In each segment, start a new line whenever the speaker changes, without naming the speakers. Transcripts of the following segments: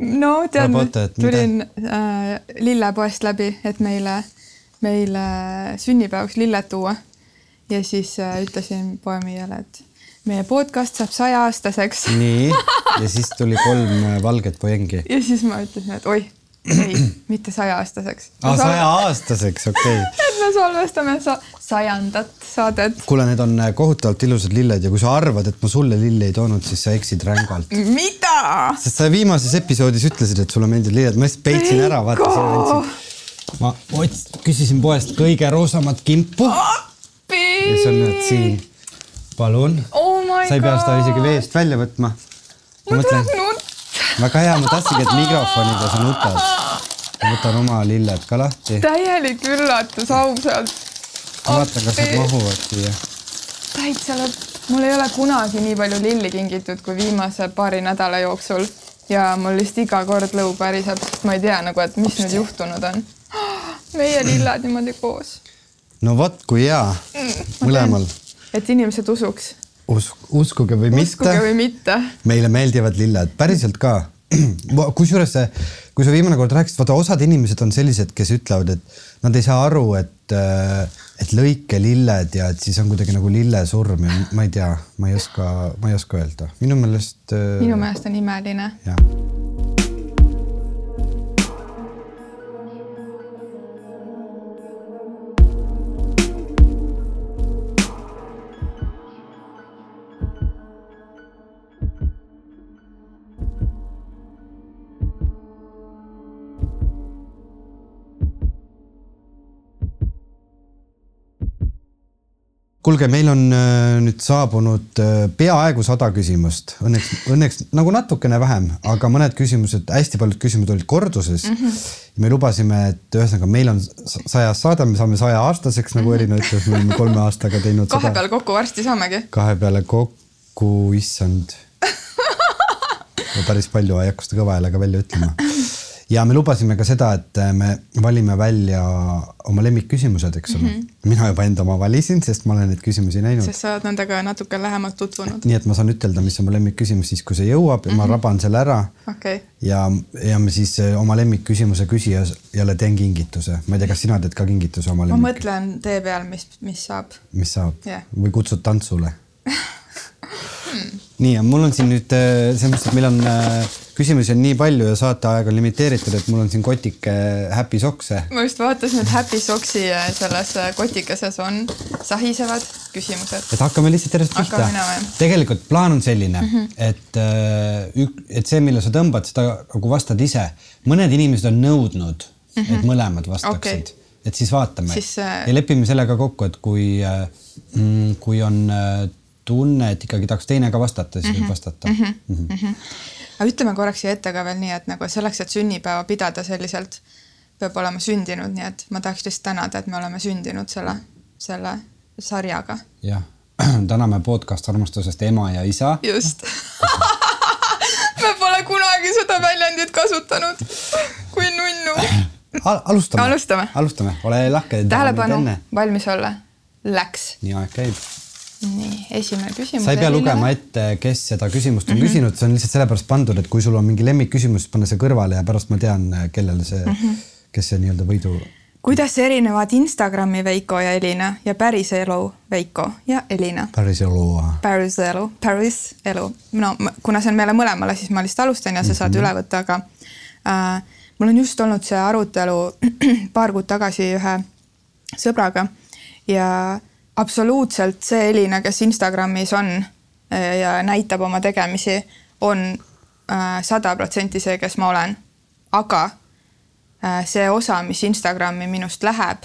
no tead, tulin äh, lillepoest läbi, et meile, meile sünnipäevaks lilled tuua. ja siis äh, ütlesin poemüüjale, et meie podcast saab sajaaastaseks
nii, ja siis tuli kolm äh, valget pojengi.
ja siis ma ütlesin, et oih, ei, mitte sajaaastaseks.
aa, sajaaastaseks, okei okay.
et me salvestame sa sajandat saadet.
kuule, need on äh, kohutavalt ilusad lilled ja kui sa arvad, et ma sulle lilli ei toonud, siis sa eksid rängalt.
mida?
sest sa viimases episoodis ütlesid, et sulle meeldivad lilled, ma lihtsalt peitsin ära, vaata, sulle andsin. ma ots-, küsisin poest kõige roosamat kimpu ja see on nüüd siin. palun
oh my
sa ei pea seda isegi veest välja võtma.
mul tuleb nutt.
Väga hea, ma tahtsingi, et mikrofoniga sa nutad. ma võtan oma lilled ka lahti.
täielik üllatus ausalt.
ma vaatan, kas nad mahuvad siia.
täitsa lõpp. mul ei ole kunagi nii palju lilli kingitud kui viimase paari nädala jooksul ja mul lihtsalt iga kord lõu päriseb, sest ma ei tea nagu, et mis nüüd juhtunud on. meie lilled niimoodi koos.
no vot, kui hea. mõlemal.
et inimesed usuks.
Us-, uskuge või
uskuge
mitte,
või mitte.
meile meeldivad lilled, päriselt ka. kusjuures see, kui sa viimane kord rääkisid, vaata osad inimesed on sellised, kes ütlevad, et nad ei saa aru, et, et lõike lilled ja et siis on kuidagi nagu lillesurm ja ma ei tea, ma ei oska, ma ei oska öelda. minu meelest.
minu meelest on imeline.
jah kuulge, meil on äh, nüüd saabunud äh, peaaegu sada küsimust, õnneks, õnneks nagu natukene vähem, aga mõned küsimused, hästi paljud küsimused olid korduses mm. -hmm. me lubasime, et ühesõnaga meil on sajas saade, me saame sajaaastaseks, nagu Elina ütles, me oleme kolme aastaga teinud
kahe peale kokku varsti saamegi.
kahe peale kokku, issand päris palju, ei hakka seda kõva häälega välja ütlema. Ja me lubasime ka seda, et me valime välja oma lemmikküsimused, eks ole mm. -hmm. mina juba enda oma valisin, sest ma olen neid küsimusi näinud.
sest sa oled nendega natuke lähemalt tutvunud.
nii et ma saan ütelda, mis on mu lemmikküsimus siis, kui see jõuab ja mm -hmm. ma raban selle ära
okay..
ja, ja ma siis eh, oma lemmikküsimuse küsijale teen kingituse. ma ei tea, kas sina teed ka kingituse oma
ma
lemmik?
mõtlen tee peal, mis, mis saab.
mis saab
Yeah.
või kutsud tantsule nii, ja mul on siin nüüd äh, selles mõttes, et meil on äh, küsimusi on nii palju ja saateaeg on limiteeritud, et mul on siin kotike Happy Sockse.
ma just vaatasin, et Happy Socksi selles kotikeses on sahisevad küsimused.
et hakkame lihtsalt järjest pihta tegelikult plaan on selline mm,
Mhm.
-hmm. et äh, et see, mille sa tõmbad, seda nagu vastad ise. mõned inimesed on nõudnud mm, -hmm. et mõlemad vastaksid
Mhm.
Okay. et siis vaatame
Siis, äh,
ja lepime sellega kokku, et kui äh, mm, kui on äh, tunne, et ikkagi tahaks teine ka vastata, siis mm -hmm. võib vastata mm. -hmm. Mm -hmm.
aga ütleme korraks siia ette ka veel nii, et nagu selleks, et sünnipäeva pidada selliselt, peab olema sündinud, nii et ma tahaks lihtsalt tänada, et me oleme sündinud selle, selle sarjaga.
jah, täname podcast armastusest ema ja isa.
just me pole kunagi seda väljendit kasutanud. kui nunnu.
Al alustame.
alustame.
alustame, ole lahke.
tähelepanu, valmis olla. Läks.
nii aeg käib.
Nii, esimene küsimus.
sa ei pea lugema ette, kes seda küsimust on mm -hmm. küsinud, see on lihtsalt sellepärast pandud, et kui sul on mingi lemmikküsimus, pane see kõrvale ja pärast ma tean, kellele see mm, -hmm. kes see nii-öelda võidu.
kuidas erinevad Instagrami Veiko ja Elina ja päriselu Veiko ja Elina?
päris elu.
päris elu, päris elu. no kuna see on meile mõlemale, siis ma lihtsalt alustan ja sa saad
Mhm.
üle võtta, aga äh, mul on just olnud see arutelu paar kuud tagasi ühe sõbraga ja absoluutselt see Elina, kes Instagramis on äh, ja näitab oma tegemisi, on sada protsenti see, kes ma olen. aga äh, see osa, mis Instagrami minust läheb,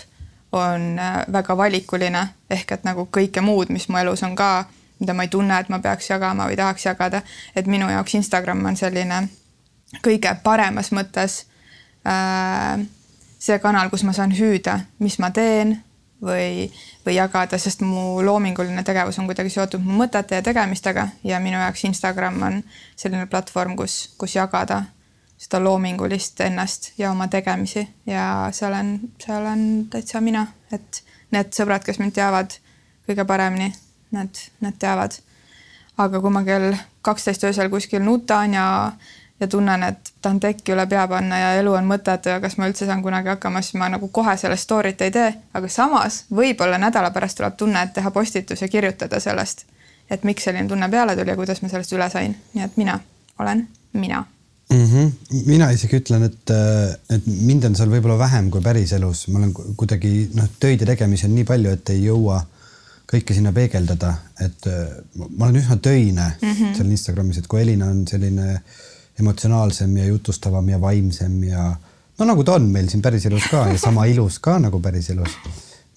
on väga valikuline ehk et nagu kõike muud, mis mu elus on ka, mida ma ei tunne, et ma peaks jagama või tahaks jagada, et minu jaoks Instagram on selline kõige paremas mõttes see kanal, kus ma saan hüüda, mis ma teen või, või jagada, sest mu loominguline tegevus on kuidagi seotud mu mõtete ja tegemistega ja minu jaoks Instagram on selline platvorm, kus, kus jagada seda loomingulist ennast ja oma tegemisi ja see olen, see olen täitsa mina, et need sõbrad, kes mind teavad kõige paremini, need, need teavad. aga kui ma kell kaksteist öösel kuskil nutan ja, ja tunnen, et tahan tekki üle pea panna ja elu on mõttetu ja kas ma üldse saan kunagi hakkama, siis ma nagu kohe sellest story't ei tee, aga samas võib-olla nädala pärast tuleb tunne, et teha postitus ja kirjutada sellest, et miks selline tunne peale tuli ja kuidas ma sellest üle sain, nii et mina olen mina
mm. -hmm. mina isegi ütlen, et, et mind on seal võib-olla vähem kui päriselus, ma olen kuidagi noh, töid ja tegemisi on nii palju, et ei jõua kõike sinna peegeldada, et ma olen üsna töine mm -hmm. seal Instagramis, et kui Elina on selline äh, emotsionaalsem ja jutustavam ja vaimsem ja no nagu ta on meil siin päriselus ka ja sama ilus ka nagu päriselus.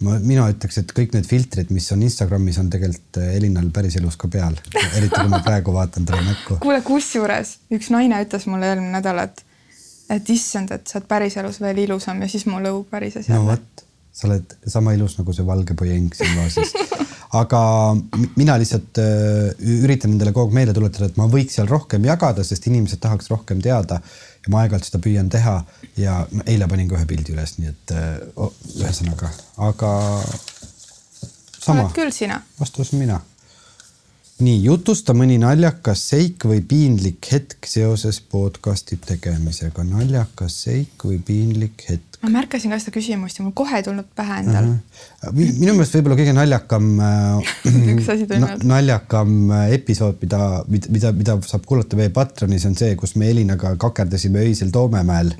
ma, mina ütleks, et kõik need filtrid, mis on Instagramis, on tegelikult eh, Elinal päriselus ka peal, eriti kui ma praegu vaatan talle näkku.
kuule, kusjuures üks naine ütles mulle eelmine nädal, et, et issand, et sa oled päriselus veel ilusam ja siis mu lõug värises jälle.
no vot, sa oled sama ilus nagu see valge pojeng siin vaasis aga mina lihtsalt äh, üritan endale kogu aeg meelde tuletada, et ma võiks seal rohkem jagada, sest inimesed tahaks rohkem teada ja ma aeg-ajalt seda püüan teha ja no, eile panin ka ühe pildi üles, nii et oh, ühesõnaga, aga sama.
oled küll sina.
vastus mina nii, jutusta mõni naljakas seik või piinlik hetk seoses podcast'i tegemisega. naljakas seik või piinlik hetk?
Ma märkasin ka seda küsimust ja mul kohe ei tulnud pähe endal uh.
-huh. minu meelest võib-olla kõige naljakam
tuli meelde.
naljakam äh, episood, mida, mida, mida saab kuulata meie Patronis, on see, kus me Elinaga kakerdasime öisel Toomemäel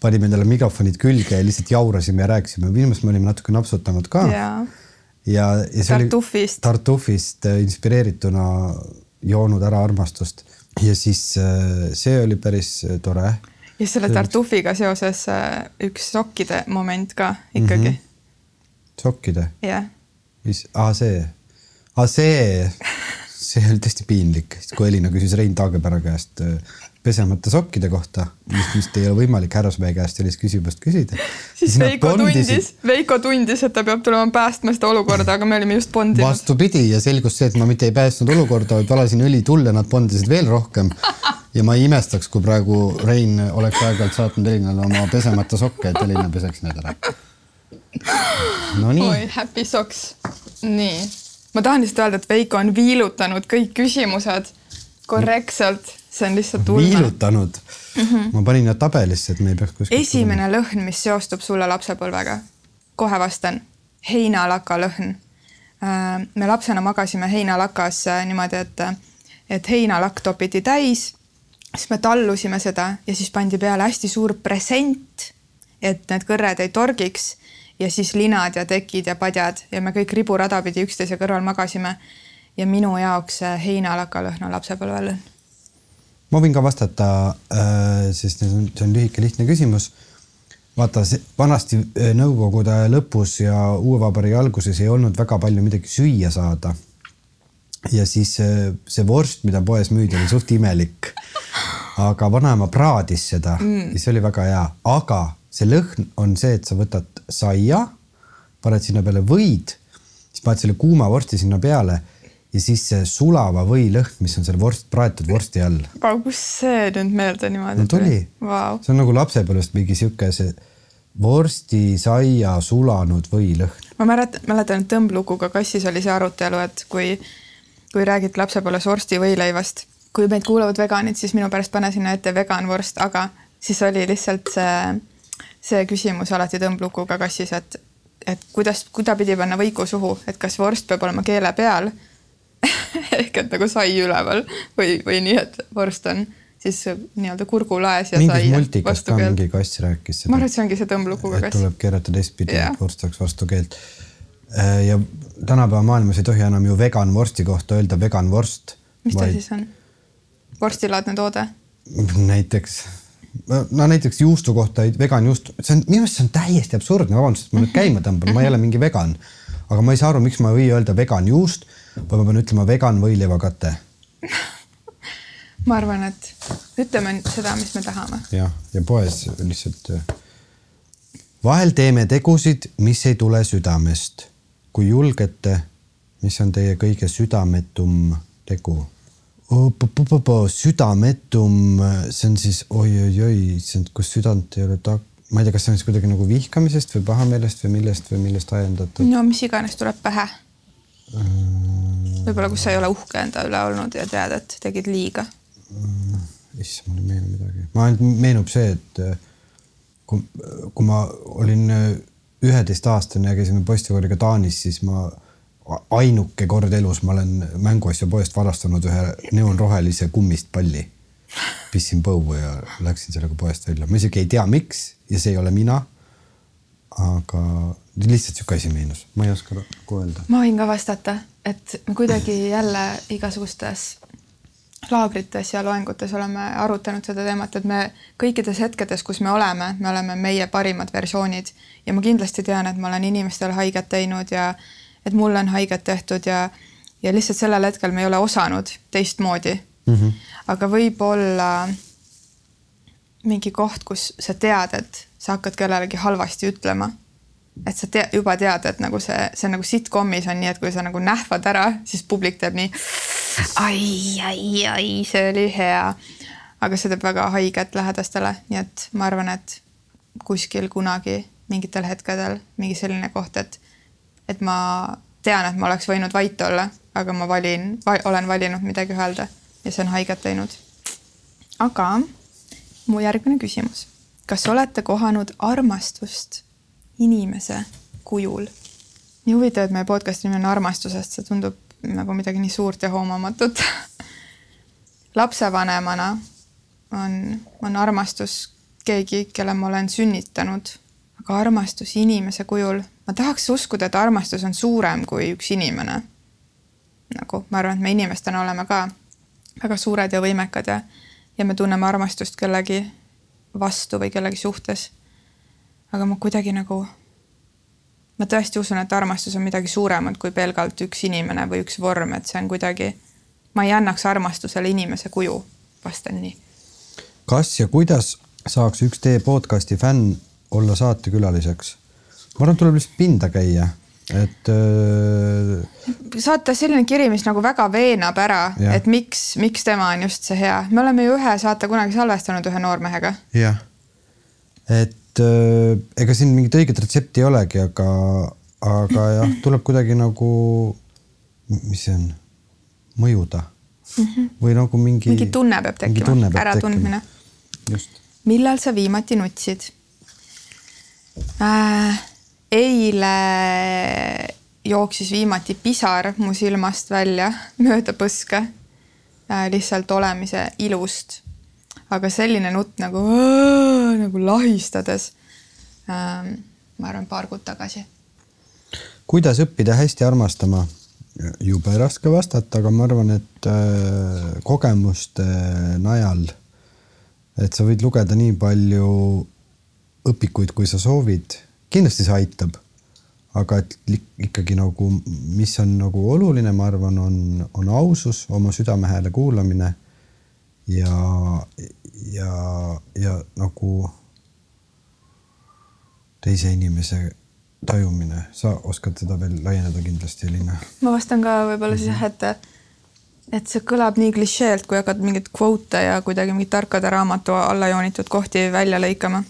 panime endale mikrofonid külge ja lihtsalt jaurasime ja rääkisime, minu meelest me olime natuke napsutanud ka
yeah
ja, ja see
Tartufist.
oli Tartufist äh, inspireerituna joonud ära armastust ja siis äh, see oli päris äh, tore.
Ja selle Tartufiga seoses üks sokkide moment ka ikkagi mm.
-hmm. sokkide?
jah
mis, aa see, aa see, see oli tõesti piinlik, kui Elina küsis Rein Taagepera käest pesemata sokkide kohta, mis vist ei ole võimalik härrasmehe käest sellist küsimust küsida.
siis Veiko tundis, Veiko tundis, et ta peab tulema päästma seda olukorda, aga me olime just bondinud.
vastupidi ja selgus see, et ma mitte ei päästnud olukorda, vaid valasin õli tulle, nad bondisid veel rohkem. ja ma ei imestaks, kui praegu Rein oleks aeg-ajalt saatnud Elinale oma pesemata sokke, et Elina peseks need ära.
Nonii. oi, happy socks. nii, ma tahan lihtsalt öelda, et Veiko on viilutanud kõik küsimused korrektselt see on lihtsalt ulme.
viilutanud mm. -hmm. ma panin nad tabelisse, et me ei peaks
kuskilt. esimene tulema. lõhn, mis seostub sulle lapsepõlvega. kohe vastan, heinalaka lõhn. Äh, me lapsena magasime heinalakas äh, niimoodi, et, et heinalakk topiti täis, siis me tallusime seda ja siis pandi peale hästi suur present, et need kõrred ei torgiks ja siis linad ja tekid ja padjad ja me kõik riburada pidi üksteise kõrval magasime. ja minu jaoks heinalaka lõhn on lapsepõlvelõhn
ma võin ka vastata, äh, sest see on, see on lühike, lihtne küsimus. vaata, vanasti äh, Nõukogude lõpus ja uue vabariigi alguses ei olnud väga palju midagi süüa saada. ja siis see, see vorst, mida poes müüdi, oli suht imelik. aga vanaema praadis seda mm. ja see oli väga hea, aga see lõhn on see, et sa võtad saia, paned sinna peale võid, siis paned selle kuuma vorsti sinna peale ja siis see sulava või lõhn, mis on seal vorst, praetud vorsti all.
aga kust see nüüd meelde niimoodi
no, tuli
wow.?
see on nagu lapsepõlvest mingi sihuke see vorstisaia sulanud võilõhn.
ma mäletan, mäletan, et tõmblukuga kassis oli see arutelu, et kui, kui räägiti lapsepõlves vorsti võileivast, kui meid kuulavad veganid, siis minu pärast pane sinna ette veganvorst, aga siis oli lihtsalt see, see küsimus alati tõmblukuga kassis, et et kuidas, kuidapidi panna võiku suhu, et kas vorst peab olema keele peal ehk et nagu sai üleval või, või nii, et vorst on siis nii-öelda kurgulaes ja
mingis sai. multikas ka mingi kass rääkis
seda. ma arvan, et see ongi see tõmblukuga kass.
tuleb keerata teistpidi yeah., et vorst saaks vastu keelt. Äh, ja tänapäeva maailmas ei tohi enam ju vegan vorsti kohta öelda vegan vorst.
mis ta vaid... siis on? vorstilaadne toode?
näiteks no näiteks juustu kohta, vegan juust, see on minu arust see on täiesti absurdne, vabandust, et ma nüüd käima tõmban, ma ei ole mingi vegan, aga ma ei saa aru, miks ma ei või öelda vegan juust või ma pean ütlema vegan võileivakate
ma arvan, et ütleme seda, mis me tahame.
jah, ja poes lihtsalt. Äh, vahel teeme tegusid, mis ei tule südamest. kui julgete, mis on teie kõige südametum tegu? südametum, see on siis oi-oi-oi, see on, kus südant ei ole ta-, ma ei tea, kas see on siis kuidagi nagu vihkamisest või pahameelest või millest või millest ajendatud?
no mis iganes tuleb pähe võib-olla, kus sa ei ole uhke enda üle olnud ja tead, et tegid liiga.
issand, mul ei meenu midagi, ma ainult meenub see, et äh, kui, kui ma olin äh, üheteistaastane ja käisime poistekooriga Taanis, siis ma ainuke kord elus ma olen mänguasja poest varastanud ühe neoonrohelise kummist palli. pistsin põue ja läksin sellega poest välja, ma isegi ei tea, miks ja see ei ole mina. aga lihtsalt sihuke asi meenus, ma ei oska nagu öelda.
ma võin ka vastata, et me kuidagi jälle igasugustes laagrites ja loengutes oleme arutanud seda teemat, et me kõikides hetkedes, kus me oleme, me oleme meie parimad versioonid ja ma kindlasti tean, et ma olen inimestele haiget teinud ja et mulle on haiget tehtud ja, ja lihtsalt sellel hetkel me ei ole osanud teistmoodi mm. -hmm. aga võib-olla mingi koht, kus sa tead, et sa hakkad kellelegi halvasti ütlema. Et sa te juba tead, et nagu see, see nagu sitcomis on nii, et kui sa nagu nähvad ära, siis publik teeb nii. ai, ai, ai, see oli hea. aga see teeb väga haiget lähedastele, nii et ma arvan, et kuskil kunagi mingitel hetkedel mingi selline koht, et, et ma tean, et ma oleks võinud vait olla, aga ma valin va, olen valinud midagi öelda ja see on haiget teinud. aga mu järgmine küsimus. kas olete kohanud armastust inimese kujul? nii huvitav, et meie podcast'i nimi on armastusest, see tundub nagu midagi nii suurt ja hoomamatut lapsevanemana on, on armastus keegi, kelle ma olen sünnitanud aga armastus inimese kujul, ma tahaks uskuda, et armastus on suurem kui üks inimene. nagu ma arvan, et me inimestena oleme ka väga suured ja võimekad ja, ja me tunneme armastust kellegi vastu või kellegi suhtes. Aga ma kuidagi nagu, ma tõesti usun, et armastus on midagi suuremat kui pelgalt üks inimene või üks vorm, et see on kuidagi, ma ei annaks armastusele inimese kuju, vastan nii.
kas ja kuidas saaks üks teie podcast'i fänn olla saatekülaliseks? ma arvan, et tuleb lihtsalt pinda käia, et
äh.... saata selline kiri, mis nagu väga veenab ära, et miks, miks tema on just see hea. me oleme ju ühe saate kunagi salvestanud ühe noormehega.
jah, et äh, ega siin mingit õiget retsepti ei olegi, aga, aga jah, tuleb kuidagi nagu, mis see on, mõjuda mm -hmm. või nagu mingi.
mingi tunne peab tekkima, äratundmine. millal sa viimati nutsid? äh,. eile jooksis viimati pisar mu silmast välja mööda põske äh,. lihtsalt olemise ilust. Aga selline nutt nagu, nagu lahistades äh,. ma arvan, paar kuud tagasi.
kuidas õppida hästi armastama? jube raske vastata, aga ma arvan, et äh, kogemuste najal, et sa võid lugeda nii palju õpikuid, kui sa soovid, kindlasti see aitab. aga et ikkagi nagu, mis on nagu oluline, ma arvan, on, on ausus, oma südame hääle kuulamine ja, ja, ja nagu teise inimese tajumine, sa oskad seda veel laiendada kindlasti, Elina.
ma vastan ka võib-olla siis jah, et et see kõlab nii klišeelt, kui hakkad mingeid kvote ja kuidagi mingit tarkade raamatu alla joonitud kohti välja lõikama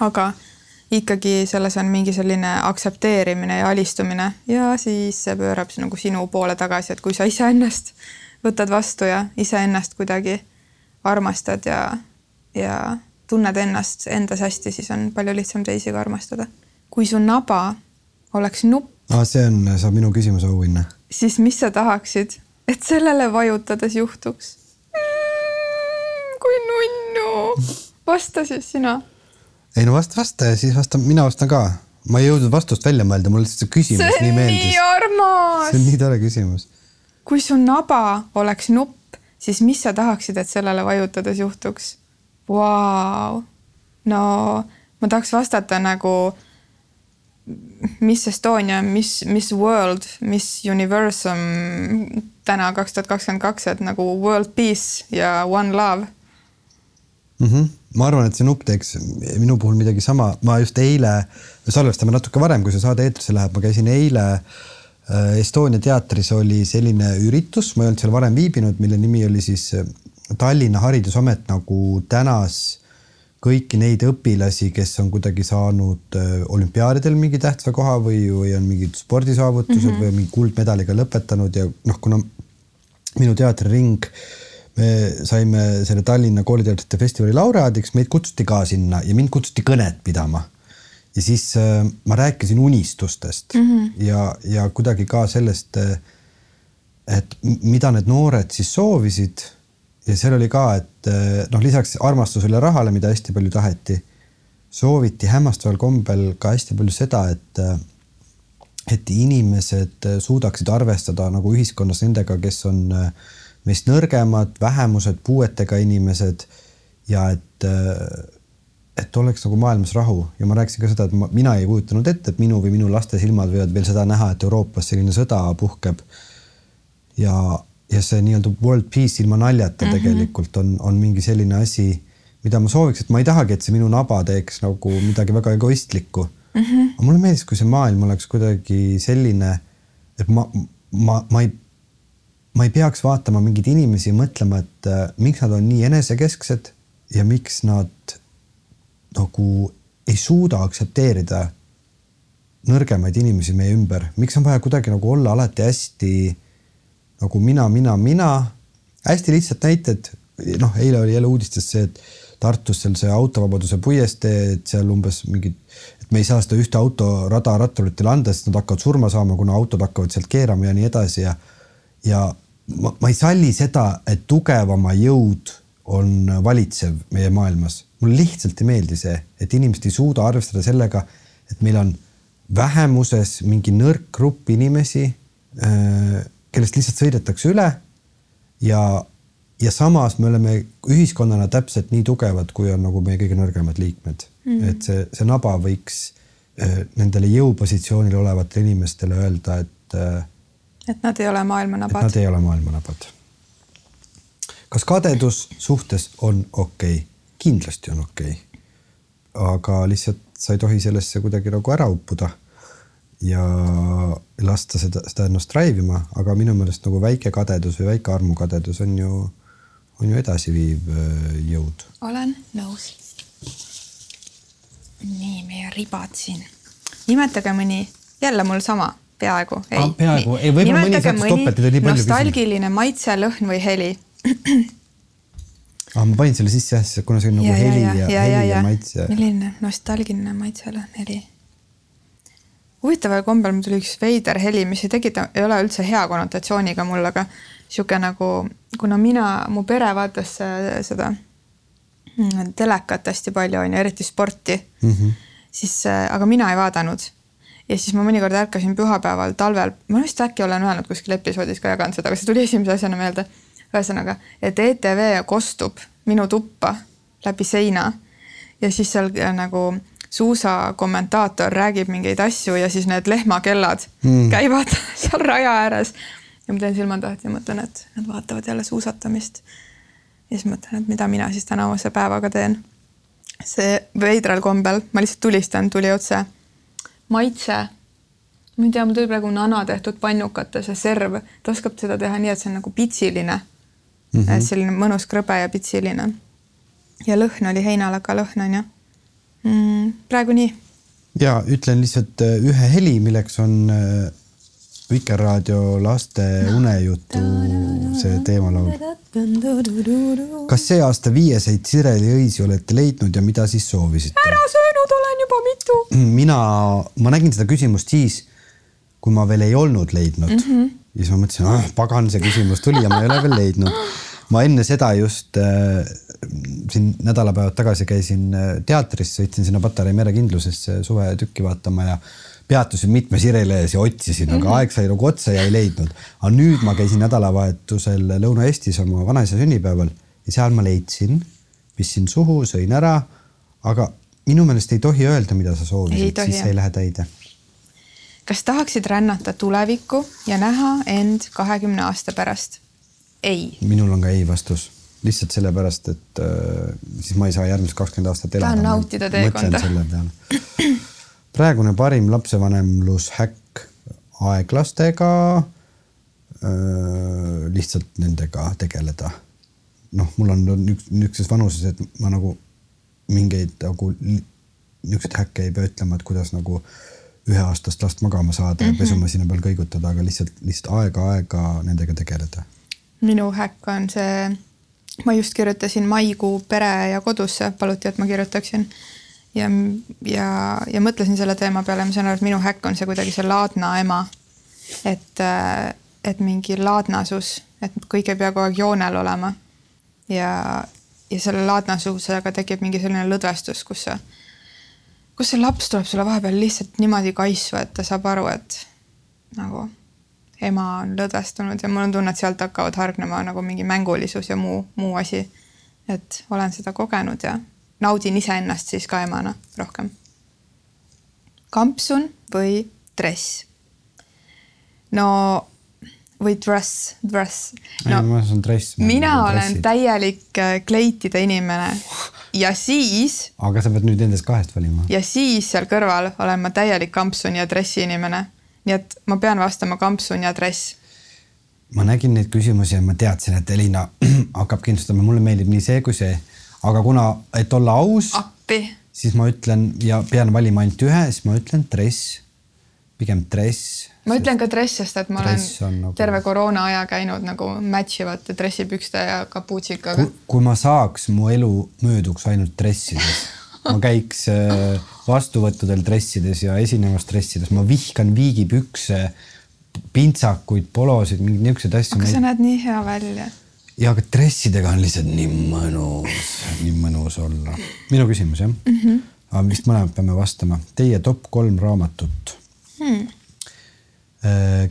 aga ikkagi selles on mingi selline aktsepteerimine ja alistumine ja siis see pöörab nagu sinu poole tagasi, et kui sa iseennast võtad vastu ja iseennast kuidagi armastad ja, ja tunned ennast endas hästi, siis on palju lihtsam teisi ka armastada. kui su naba oleks nupp
ah,. see on, saab minu küsimuse auhinna.
siis mis sa tahaksid, et sellele vajutades juhtuks mm,? kui nunnu, vasta siis sina
ei no vasta, vasta ja siis vastan, mina vastan ka. ma ei jõudnud vastust välja mõelda, mulle lihtsalt see küsimus see nii meeldis.
nii armas.
see on nii tore küsimus.
kui su naba oleks nupp, siis mis sa tahaksid, et sellele vajutades juhtuks? Vau, no ma tahaks vastata nagu Miss Estonia, Miss, Miss World, Miss Universum täna kaks tuhat kakskümmend kaks, et nagu world peace ja one love
mm. -hmm ma arvan, et see nupp teeks minu puhul midagi sama, ma just eile, me salvestame natuke varem, kui see saade eetrisse läheb, ma käisin eile äh, Estonia teatris oli selline üritus, ma ei olnud seal varem viibinud, mille nimi oli siis äh, Tallinna Haridusamet nagu tänas kõiki neid õpilasi, kes on kuidagi saanud äh, olümpiaadidel mingi tähtsa koha või, või on mingid spordisaavutused mm -hmm. või mingi kuldmedaliga lõpetanud ja noh, kuna minu teatriring me saime selle Tallinna kooliteatrite festivali laureaadiks, meid kutsuti ka sinna ja mind kutsuti kõnet pidama. Ja siis äh, ma rääkisin unistustest mm -hmm. ja, ja kuidagi ka sellest, äh, et mida need noored siis soovisid. ja seal oli ka, et äh, noh, lisaks armastusele rahale, mida hästi palju taheti, sooviti hämmastaval kombel ka hästi palju seda, et et inimesed suudaksid arvestada nagu ühiskonnas nendega, kes on meist nõrgemad, vähemused, puuetega inimesed ja et, et oleks nagu maailmas rahu ja ma rääkisin ka seda, et ma, mina ei kujutanud ette, et minu või minu laste silmad võivad veel seda näha, et Euroopas selline sõda puhkeb. ja, ja see nii-öelda world peace ilma naljata mm -hmm. tegelikult on, on mingi selline asi, mida ma sooviks, et ma ei tahagi, et see minu naba teeks nagu midagi väga egoistlikku mm. -hmm. aga mulle meeldis, kui see maailm oleks kuidagi selline, et ma, ma, ma ei ma ei peaks vaatama mingeid inimesi ja mõtlema, et äh, miks nad on nii enesekesksed ja miks nad nagu ei suuda aktsepteerida nõrgemaid inimesi meie ümber, miks on vaja kuidagi nagu olla alati hästi nagu mina, mina, mina. hästi lihtsad näited, noh, eile oli jälle uudistes see, et Tartus seal see autovabaduse puiestee, et seal umbes mingid, et me ei saa seda ühte autorada ratturitele anda, sest nad hakkavad surma saama, kuna autod hakkavad sealt keerama ja nii edasi ja ja ma, ma ei salli seda, et tugevama jõud on valitsev meie maailmas. mulle lihtsalt ei meeldi see, et inimesed ei suuda arvestada sellega, et meil on vähemuses mingi nõrk grupp inimesi, äh, kellest lihtsalt sõidetakse üle. ja, ja samas me oleme ühiskonnana täpselt nii tugevad, kui on nagu meie kõige nõrgemad liikmed mm. -hmm. et see, see naba võiks äh, nendele jõupositsioonil olevatele inimestele öelda, et äh,
et nad ei ole maailmanabad.
Nad ei ole maailmanabad. Kas kadedus suhtes on okei okay.? kindlasti on okei okay.. aga lihtsalt sa ei tohi sellesse kuidagi nagu ära uppuda ja lasta seda, seda ennast drive ima, aga minu meelest nagu väike kadedus või väike armukadedus on ju, on ju edasiviiv äh, jõud.
olen nõus. nii, meie ribad siin. nimetage mõni, jälle mul sama peaaegu.
ei ah,, peaaegu, ei võib-olla mõni sattus topelt, neid oli palju.
nostalgiline maitse, lõhn või heli
ah,. ma panin selle sisse jah, kuna see on nagu ja, heli ja, ja, ja, heli ja, ja maitse.
milline nostalgiline maitse, lõhn, heli. huvitaval kombel mul tuli üks veider heli, mis ei tekita, ei ole üldse hea konnotatsiooniga mul, aga sihuke nagu, kuna mina, mu pere vaatas seda telekat hästi palju on ju, eriti sporti mm, -hmm. siis, aga mina ei vaadanud ja siis ma mõnikord ärkasin pühapäeval talvel, ma vist äkki olen öelnud kuskil episoodis ka jaganud seda, aga see tuli esimese asjana meelde. Ühesõnaga, et ETV kostub minu tuppa läbi seina ja siis seal nagu suusakommentaator räägib mingeid asju ja siis need lehmakellad mm. käivad seal raja ääres. ja ma teen silmad lahti ja mõtlen, et nad vaatavad jälle suusatamist. ja siis mõtlen, et mida mina siis tänavuse päevaga teen. see veidral kombel, ma lihtsalt tulistan, tuli otse maitse. ma ei tea, mul tuli praegu nana tehtud pannukate see serv, ta oskab seda teha nii, et see on nagu pitsiline mm. -hmm. selline mõnus krõbe ja pitsiline. ja lõhn oli heinalõka lõhn on ju mm,. praegu nii.
ja ütlen lihtsalt äh, ühe heli, milleks on äh, Vikerraadio laste unejutu see teemalaul. kas see aasta viieseid Sireli õisi olete leidnud ja mida siis soovisite?
ära söönud olen juba mitu.
mina, ma nägin seda küsimust siis, kui ma veel ei olnud leidnud mm. -hmm. Ja siis ma mõtlesin, ah pagan, see küsimus tuli ja ma ei ole veel leidnud. ma enne seda just äh, siin nädalapäevad tagasi käisin äh, teatris, sõitsin sinna Patarei merekindlusesse suvetükki vaatama ja peatusin mitmes Irelees ja otsisin mm, -hmm. aga aeg sai nagu otsa ja ei leidnud. aga nüüd ma käisin nädalavahetusel Lõuna-Eestis oma vanaisa sünnipäeval ja seal ma leidsin, pistsin suhu, sõin ära. aga minu meelest ei tohi öelda, mida sa soovisid, siis see ei lähe täide.
Kas tahaksid rännata tulevikku ja näha end kahekümne aasta pärast? ei.
minul on ka ei vastus lihtsalt sellepärast, et äh, siis ma ei saa järgmised kakskümmend aastat elada.
tahan nautida teekonda.
praegune parim lapsevanemlushäkk aeglastega äh,. lihtsalt nendega tegeleda. noh, mul on üks niisuguses vanuses, et ma nagu mingeid nagu niisuguseid häkke ei pea ütlema, et kuidas nagu üheaastast last magama saada mm -hmm. ja mhm. pesumasina peal kõigutada, aga lihtsalt, lihtsalt aega-aega nendega tegeleda.
minu häkk on see ma just kirjutasin maikuu Pere ja kodusse, paluti, et ma kirjutaksin. ja, ja, ja mõtlesin selle teema peale, ma saan aru, et minu häkk on see kuidagi see laadna ema. et, et mingi laadnasus, et kõik ei pea kogu aeg joonel olema. ja, ja selle laadnasusega tekib mingi selline lõdvestus, kus sa, kus see laps tuleb sulle vahepeal lihtsalt niimoodi kaisu, et ta saab aru, et nagu ema on lõdvestunud ja mul on tunne, et sealt hakkavad hargnema nagu mingi mängulisus ja muu, muu asi. et olen seda kogenud ja naudin iseennast siis ka emana rohkem. kampsun või dress? no või dress, dress no,. mina olen dressid. täielik äh, kleitide inimene ja siis.
aga sa pead nüüd nendest kahest valima.
ja siis seal kõrval olen ma täielik kampsun ja dressi inimene nii et ma pean vastama kampsun ja dress.
ma nägin neid küsimusi ja ma teadsin, et Elina hakkab kindlustama, mulle meeldib nii see kui see, aga kuna, et olla aus, siis ma ütlen ja pean valima ainult ühe, siis ma ütlen dress, pigem dress.
Ma ütlen ka dress, sest et ma olen nagu... terve koroona aja käinud nagu match ivate dressipükste ja kapuutsikaga.
kui ma saaks, mu elu mööduks ainult dressides ma käiks äh, vastuvõttudel dressides ja esinemas dressides, ma vihkan viigipükse, pintsakuid, polosid, mingeid niisuguseid asju.
aga sa näed nii hea välja.
ja, aga dressidega on lihtsalt nii mõnus, nii mõnus olla. minu küsimus jah mm? -hmm. aga vist mõlemad peame vastama. Teie top kolm raamatut hmm..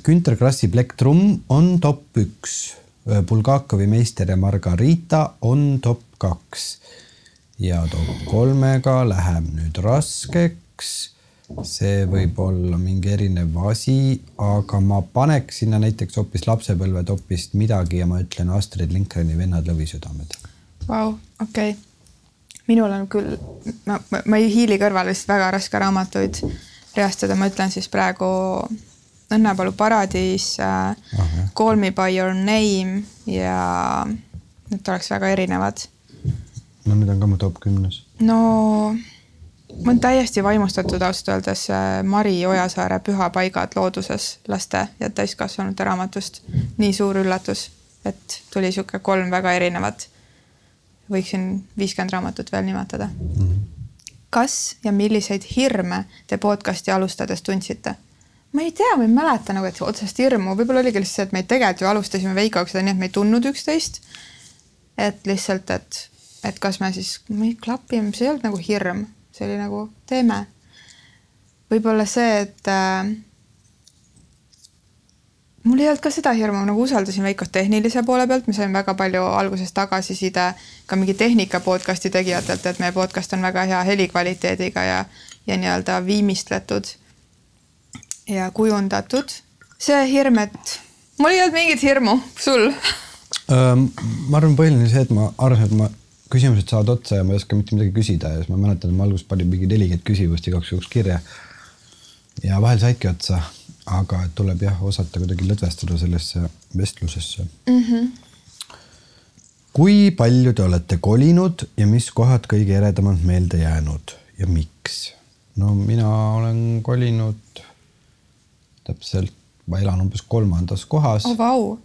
Günter Krassi Plektrum on top üks, Bulgakovi Meister ja Margarita on top kaks ja top kolmega läheb nüüd raskeks. see võib olla mingi erinev asi, aga ma paneks sinna näiteks hoopis lapsepõlve topist midagi ja ma ütlen Astrid Lindgreni Vennad lõvisüdamed.
Vau, okei okay. minul on küll, ma, ma ei hiili kõrvale, sest väga raske raamatuid reastada, ma ütlen siis praegu Õnnepalu paradiis äh,, Call me by your name ja need oleks väga erinevad
no need on ka mu top kümnes.
no ma olen täiesti vaimustatud ausalt öeldes äh, Mari Ojasaare Pühapaigad looduses laste ja täiskasvanute raamatust. nii suur üllatus, et tuli sihuke kolm väga erinevat. võiksin viiskümmend raamatut veel nimetada mm. -hmm. kas ja milliseid hirme te podcast'i alustades tundsite? Ma ei tea, ma ei mäleta nagu, et otsest hirmu, võib-olla oligi lihtsalt see, et me tegelikult ju alustasime Veikoga seda nii, et me ei tundnud üksteist. et lihtsalt, et et kas me siis, me klapime, see ei olnud nagu hirm, see oli nagu teeme. võib-olla see, et äh, mul ei olnud ka seda hirmu, nagu usaldasin Veikot tehnilise poole pealt, me saime väga palju alguses tagasiside ka mingi tehnika podcast'i tegijatelt, et meie podcast on väga hea helikvaliteediga ja, ja nii-öelda viimistletud ja kujundatud. see hirm, et mul ei olnud mingit hirmu, sul
ma arvan, põhiline see, et ma arvasin, et ma küsimused saavad otsa ja ma ei oska mitte midagi küsida ja siis ma mäletan, et ma alguses panin mingi nelikümmend küsimust igaks juhuks kirja. ja vahel saidki otsa, aga tuleb jah, osata kuidagi lõdvestuda sellesse vestlusesse mm. -hmm. kui palju te olete kolinud ja mis kohad kõige eredamalt meelde jäänud ja miks? no mina olen kolinud täpselt, ma elan umbes kolmandas kohas
oh,. Wow.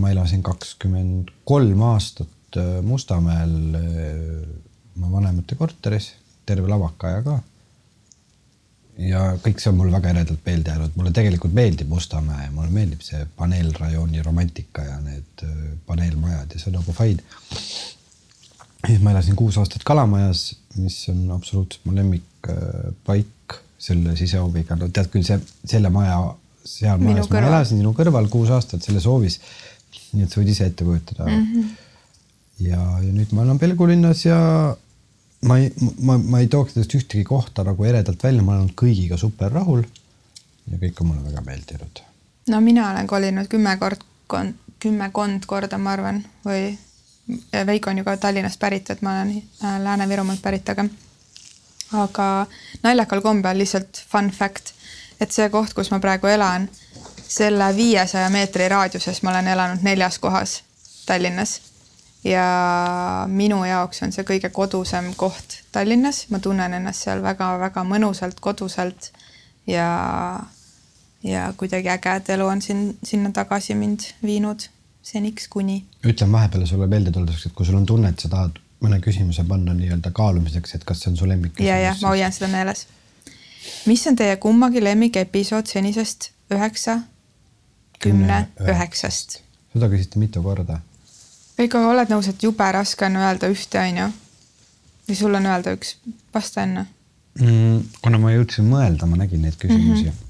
ma elasin kakskümmend kolm aastat Äh, Mustamäel äh, oma vanemate korteris, terve lavaka ka. ja kõik see on mulle väga eredalt meelde jäänud, mulle tegelikult meeldib Mustamäe, mulle meeldib see paneelrajooni romantika ja need äh, paneelmajad ja see on nagu fine. siis ma elasin kuus aastat Kalamajas, mis on absoluutselt mu lemmikpaik selle sisehooviga, no tead küll, see, selle maja, seal majas ma elasin sinu kõrval kuus aastat selles hoovis. nii et sa võid ise ette kujutada mm. -hmm ja, ja nüüd ma elan Pelgulinnas ja ma ei, ma, ma ei tooks sellest ühtegi kohta nagu eredalt välja, ma olen kõigiga super rahul. ja kõik on mulle väga meeldinud.
no mina olen kolinud kümme kord, kümmekond korda, ma arvan, või Veiko on ju ka Tallinnast pärit, et ma olen äh, Lääne-Virumaalt pärit, aga aga naljakal kombel lihtsalt fun fact, et see koht, kus ma praegu elan, selle viiesaja meetri raadiuses ma olen elanud neljas kohas Tallinnas ja minu jaoks on see kõige kodusem koht Tallinnas, ma tunnen ennast seal väga-väga mõnusalt, koduselt ja, ja kuidagi äge, et elu on siin, sinna tagasi mind viinud seniks kuni.
ütlen vahepeal sulle meeldetuletuseks, et kui sul on tunne, et sa tahad mõne küsimuse panna nii-öelda kaalumiseks, et kas see on su lemmik.
ja, ja ma hoian seda meeles. mis on teie kummagi lemmikepisood senisest üheksa, kümne, üheksast?
seda küsiti mitu korda.
ega oled nõus, et jube raske on öelda ühte, onju? või sul on öelda üks, vasta enne
mm,. kuna ma jõudsin mõelda, ma nägin neid küsimusi mm. -hmm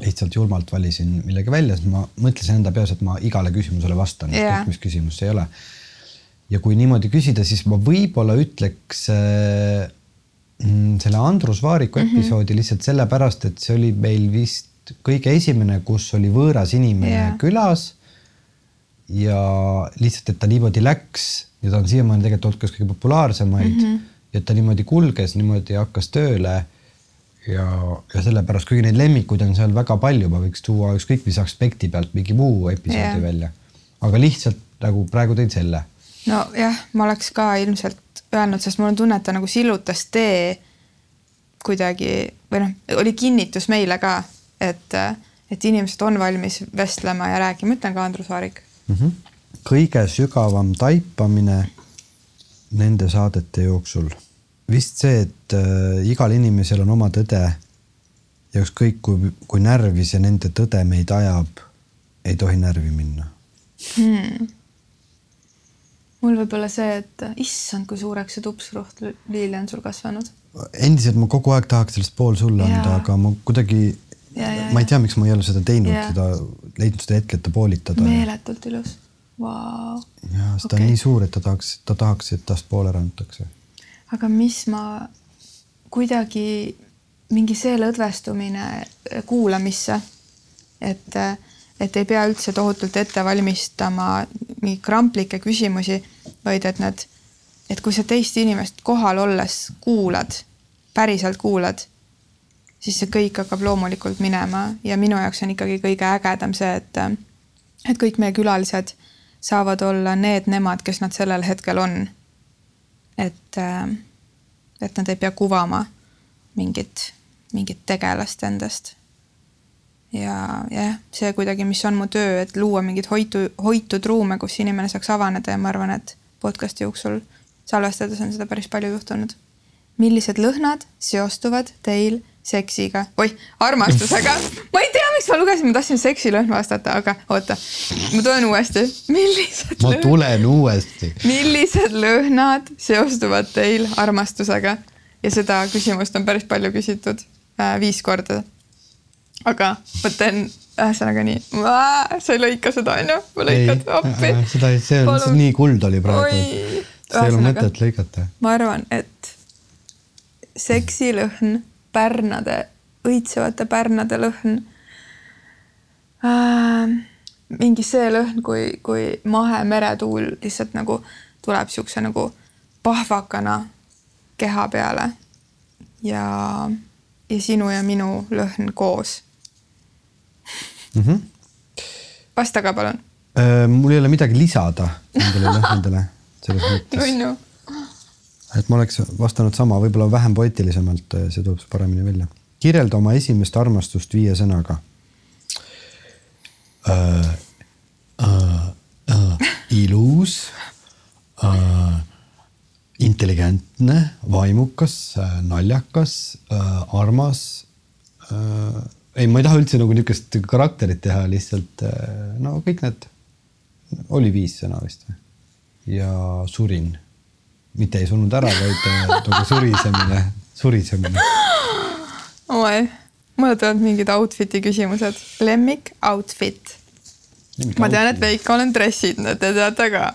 lihtsalt julmalt valisin millegi välja, siis ma mõtlesin enda peas, et ma igale küsimusele vastan yeah., ükskõik mis küsimus see ei ole. Ja kui niimoodi küsida, siis ma võib-olla ütleks äh, mm, selle Andrus Vaariku mm -hmm. episoodi lihtsalt sellepärast, et see oli meil vist kõige esimene, kus oli võõras inimene yeah. külas. ja lihtsalt, et ta niimoodi läks ja ta on siiamaani tegelikult olnud üks kõige populaarsemaid mm. -hmm. ja ta niimoodi kulges, niimoodi hakkas tööle ja, ja sellepärast, kuigi neid lemmikuid on seal väga palju, ma võiks tuua ükskõik mis aspekti pealt mingi muu episoodi yeah. välja. aga lihtsalt nagu praegu tõin selle.
Nojah, ma oleks ka ilmselt öelnud, sest mul on tunne, et ta nagu sillutas tee kuidagi või noh, oli kinnitus meile ka, et, et inimesed on valmis vestlema ja rääkima, ütlen ka Andrus Vaarik
mm. -hmm. kõige sügavam taipamine nende saadete jooksul vist see, et äh, igal inimesel on oma tõde ja ükskõik kui, kui närvi see nende tõde meid ajab, ei tohi närvi minna hmm..
Mul võib olla see, et issand, kui suureks see tupsroht liili on sul kasvanud.
endiselt ma kogu aeg tahaks sellest pool sulle anda, aga ma kuidagi, ma ei tea, miks ma ei ole seda teinud, seda, leidnud seda hetke, et ta poolitada.
meeletult ilus wow..
ja, sest okay. ta on nii suur, et ta tahaks, ta tahaks, et tast pool ära antakse
aga mis ma kuidagi mingi see lõdvestumine kuulamisse, et, et ei pea üldse tohutult ette valmistama mingeid kramplikke küsimusi, vaid et need, et kui sa teist inimest kohal olles kuulad, päriselt kuulad, siis see kõik hakkab loomulikult minema ja minu jaoks on ikkagi kõige ägedam see, et, et kõik meie külalised saavad olla need nemad, kes nad sellel hetkel on et, et nad ei pea kuvama mingit, mingit tegelast endast. Ja jah, see kuidagi, mis on mu töö, et luua mingeid hoitu, hoitud ruume, kus inimene saaks avaneda ja ma arvan, et podcast'i jooksul salvestades on seda päris palju juhtunud. millised lõhnad seostuvad teil seksiga, oih, armastusega. ma ei tea, miks ma lugesin, ma tahtsin seksilõhn vastata, aga oota, ma tulen uuesti. millised.
ma tulen uuesti.
millised lõhnad seostuvad teil armastusega? ja seda küsimust on päris palju küsitud äh,, viis korda. Aga ma teen ühesõnaga nii, sa ei lõika seda onju, ma lõikan appi.
seda, see on, see nii kuld oli praegu. see ei ole mõtet lõigata.
ma arvan, et seksilõhn pärnade, õitsevate pärnade lõhn äh,. mingi see lõhn, kui, kui mahe meretuul lihtsalt nagu tuleb siukse nagu pahvakana keha peale ja, ja sinu ja minu lõhn koos
mm. -hmm.
vasta ka palun
äh,. mul ei ole midagi lisada nendele lõhnadele selles mõttes
no,
et ma oleks vastanud sama, võib-olla vähem poeetilisemalt, eh, see tuleb paremini välja. kirjelda oma esimest armastust viie sõnaga uh,. Uh, uh, ilus uh,, intelligentne, vaimukas uh,, naljakas uh,, armas uh,. Ei, ma ei taha üldse nagu niisugust karakterit teha, lihtsalt uh, no kõik need, oli viis sõna vist või? ja surin mitte ei surnud ära, vaid äh, nagu surisemine, surisemine.
oi, mulle tulevad mingid outfit'i küsimused. lemmik outfit. ma tean, et Veiko olen dressinud, te teate ka.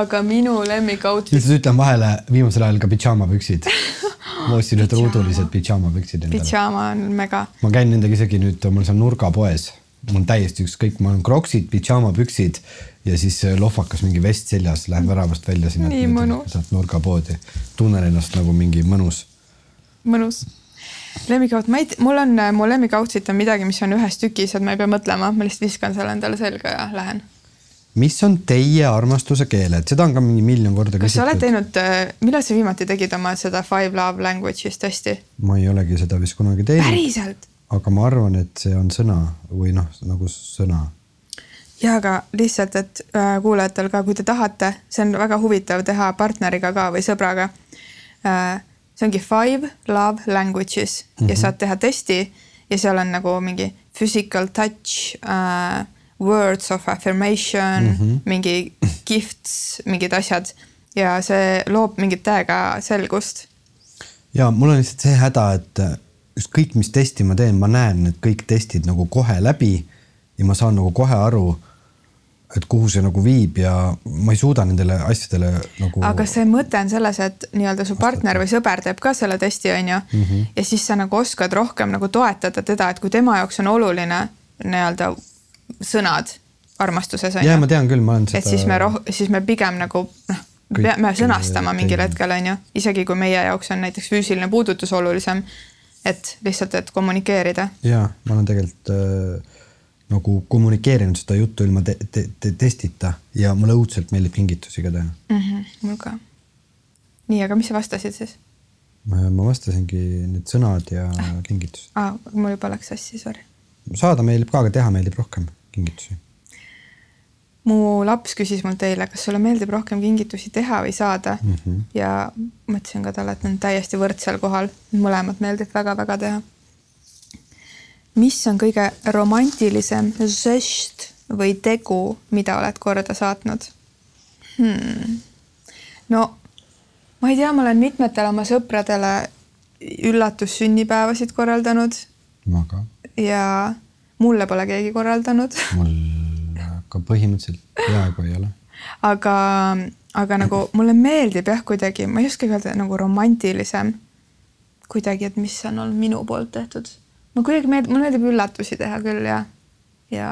aga minu lemmik outfit.
lihtsalt ütlen vahele, viimasel ajal ka pidžaamapüksid. ma ostsin need ruudulised pidžaamapüksid endale.
pidžaama on mega.
ma käin nendega isegi nüüd, mul seal nurgapoes mul on täiesti ükskõik, mul on kroksid, pidžaamapüksid ja siis äh, lohvakas mingi vest seljas, lähen väravast välja sinna.
nii mõnus.
sealt nurgapoodi, tunnen ennast nagu mingi mõnus.
mõnus. lemmikout, ma ei, mul on, äh, mu lemmikoutfit on midagi, mis on ühes tükis, et ma ei pea mõtlema, ma lihtsalt viskan selle endale selga ja lähen.
Mis on teie armastuse keeled, seda on ka mingi miljon korda
küsitud. kas sa oled teinud, äh, millal sa viimati tegid oma seda Five Love Language'is tõesti?
ma ei olegi seda vist kunagi teinud.
päriselt?
aga ma arvan, et see on sõna või noh, nagu sõna
ja aga lihtsalt, et äh, kuulajatel ka, kui te tahate, see on väga huvitav teha partneriga ka või sõbraga äh,. see ongi five love languages mm -hmm. ja saad teha testi ja seal on nagu mingi physical touch uh,, words of affirmation mm, -hmm. mingi gifts, mingid asjad ja see loob mingit täiega selgust.
ja mul on lihtsalt see häda, et ükskõik, mis testi ma teen, ma näen need kõik testid nagu kohe läbi ja ma saan nagu kohe aru et kuhu see nagu viib ja ma ei suuda nendele asjadele nagu.
aga see mõte on selles, et nii-öelda su partner või sõber teeb ka selle testi, on ju mm. -hmm. ja siis sa nagu oskad rohkem nagu toetada teda, et kui tema jaoks on oluline nii-öelda sõnad armastuses on
ju. ma tean küll, ma olen
seda. et siis me roh-, siis me pigem nagu noh, peame sõnastama mingil hetkel on ju, isegi kui meie jaoks on näiteks füüsiline puudutus olulisem. et lihtsalt, et kommunikeerida.
ja ma olen tegelikult äh nagu kommunikeerinud seda juttu ilma te te te testita ja mulle õudselt meeldib kingitusi ka teha
mm. -hmm, mul ka. nii, aga mis sa vastasid siis?
ma vastasingi need sõnad ja ah. kingitus
ah,. mul juba läks sassi, sorry.
saada meeldib ka, aga teha meeldib rohkem kingitusi.
mu laps küsis mult eile, kas sulle meeldib rohkem kingitusi teha või saada mm. -hmm. ja ma ütlesin ka talle, et need on täiesti võrdsel kohal, mõlemat meeldib väga-väga teha mis on kõige romantilisem žest või tegu, mida oled korda saatnud hmm.? no ma ei tea, ma olen mitmetele oma sõpradele üllatussünnipäevasid korraldanud. ja mulle pole keegi korraldanud.
mul ka põhimõtteliselt peaaegu ei ole.
aga, aga nagu mulle meeldib jah, kuidagi, ma ei oskagi öelda nagu romantilisem kuidagi, et mis on olnud minu poolt tehtud ma kuidagi meeldib, mulle meeldib üllatusi teha küll ja, ja,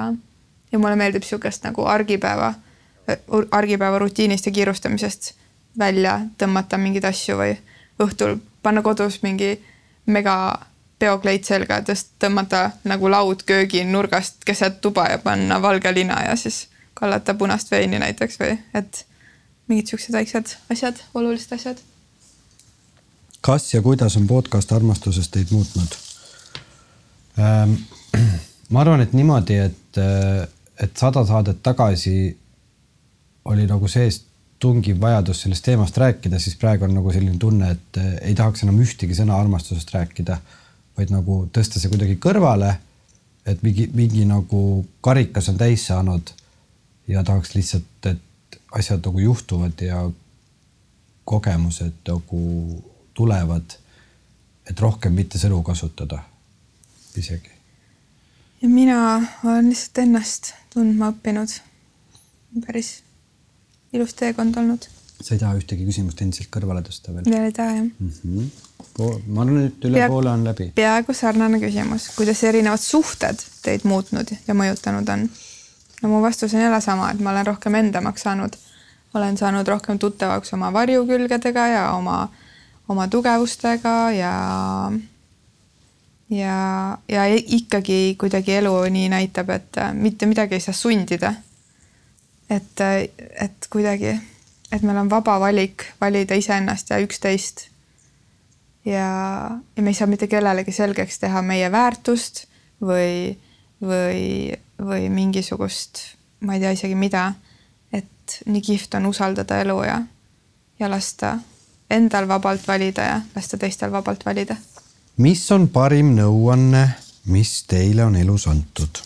ja mulle meeldib niisugust nagu argipäeva, argipäeva rutiinist ja kiirustamisest välja tõmmata mingeid asju või õhtul panna kodus mingi mega peokleit selga, tõst-, tõmmata nagu laud kööginurgast keset tuba ja panna valge lina ja siis kallata punast veini näiteks või et mingid siuksed väiksed asjad, olulised asjad.
kas ja kuidas on podcast armastusest teid muutnud? Ähm, ma arvan, et niimoodi, et, äh, et sada saadet tagasi oli nagu sees tungiv vajadus sellest teemast rääkida, siis praegu on nagu selline tunne, et äh, ei tahaks enam ühtegi sõna armastusest rääkida, vaid nagu tõsta see kuidagi kõrvale. et mingi, mingi nagu karikas on täis saanud ja tahaks lihtsalt, et asjad nagu juhtuvad ja kogemused nagu tulevad. et rohkem mitte sõnu kasutada isegi.
ja mina olen lihtsalt ennast tundma õppinud. päris ilus teekond olnud.
Sa ei taha ühtegi küsimust endiselt kõrvale tõsta veel?
veel ei taha jah mm.
-hmm. ma arvan, et üle Pea, poole on läbi.
peaaegu sarnane küsimus, kuidas erinevad suhted teid muutnud ja mõjutanud on? no mu vastus on jälle sama, et ma olen rohkem endamaks saanud. olen saanud rohkem tuttavaks oma varjukülgedega ja oma, oma tugevustega ja ja, ja ikkagi kuidagi elu nii näitab, et mitte midagi ei saa sundida. et, et kuidagi, et meil on vaba valik valida iseennast ja üksteist. ja, ja me ei saa mitte kellelegi selgeks teha meie väärtust või, või, või mingisugust, ma ei tea isegi mida. et nii kihvt on usaldada elu ja, ja lasta endal vabalt valida ja lasta teistel vabalt valida
mis on parim nõuanne, mis teile on elus antud?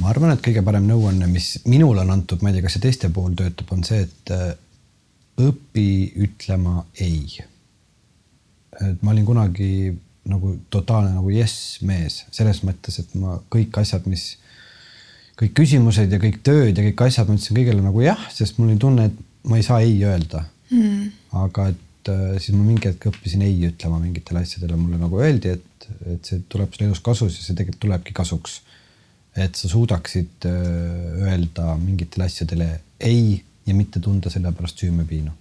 Ma arvan, et kõige parem nõuanne, mis minule on antud, ma ei tea, kas see teiste puhul töötab, on see, et äh, õpi ütlema ei. et ma olin kunagi nagu totaalne nagu jess mees selles mõttes, et ma kõik asjad, mis kõik küsimused ja kõik tööd ja kõik asjad, ma ütlesin kõigele nagu jah, sest mul oli tunne, et ma ei saa ei öelda mm.. aga et äh, siis ma mingi hetk õppisin ei ütlema mingitele asjadele, mulle nagu öeldi, et, et see tuleb sulle elus kasus ja see tegelikult tulebki kasuks. Et sa suudaksid äh, öelda mingitele asjadele ei ja mitte tunda selle pärast süümepiinu.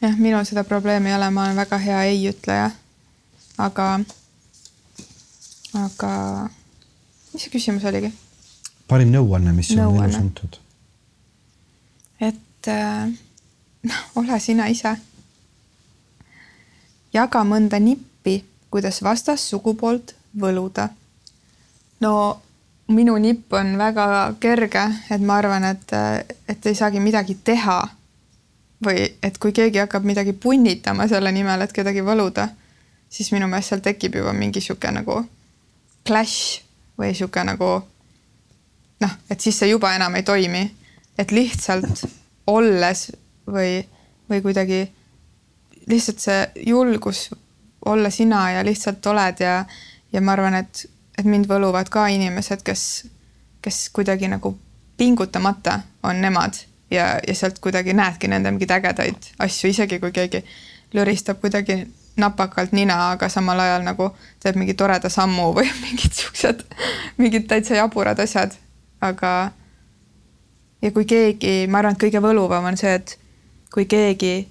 jah, minul seda probleemi ei ole, ma olen väga hea ei ütleja. aga, aga mis see küsimus oligi?
parim nõuanne, mis nõuanne. on elus antud?
et äh, noh, ole sina ise jaga mõnda nippi, kuidas vastassugupoolt võluda. no minu nipp on väga kerge, et ma arvan, et, et ei saagi midagi teha. või et kui keegi hakkab midagi punnitama selle nimel, et kedagi võluda, siis minu meelest seal tekib juba mingi sihuke nagu clash või sihuke nagu noh, et siis see juba enam ei toimi. et lihtsalt olles või, või kuidagi lihtsalt see julgus olla sina ja lihtsalt oled ja, ja ma arvan, et, et mind võluvad ka inimesed, kes, kes kuidagi nagu pingutamata on nemad ja, ja sealt kuidagi näedki nende mingeid ägedaid asju, isegi kui keegi löristab kuidagi napakalt nina, aga samal ajal nagu teeb mingi toreda sammu või mingid siuksed, mingid täitsa jaburad asjad, aga ja kui keegi, ma arvan, et kõige võluvam on see, et kui keegi,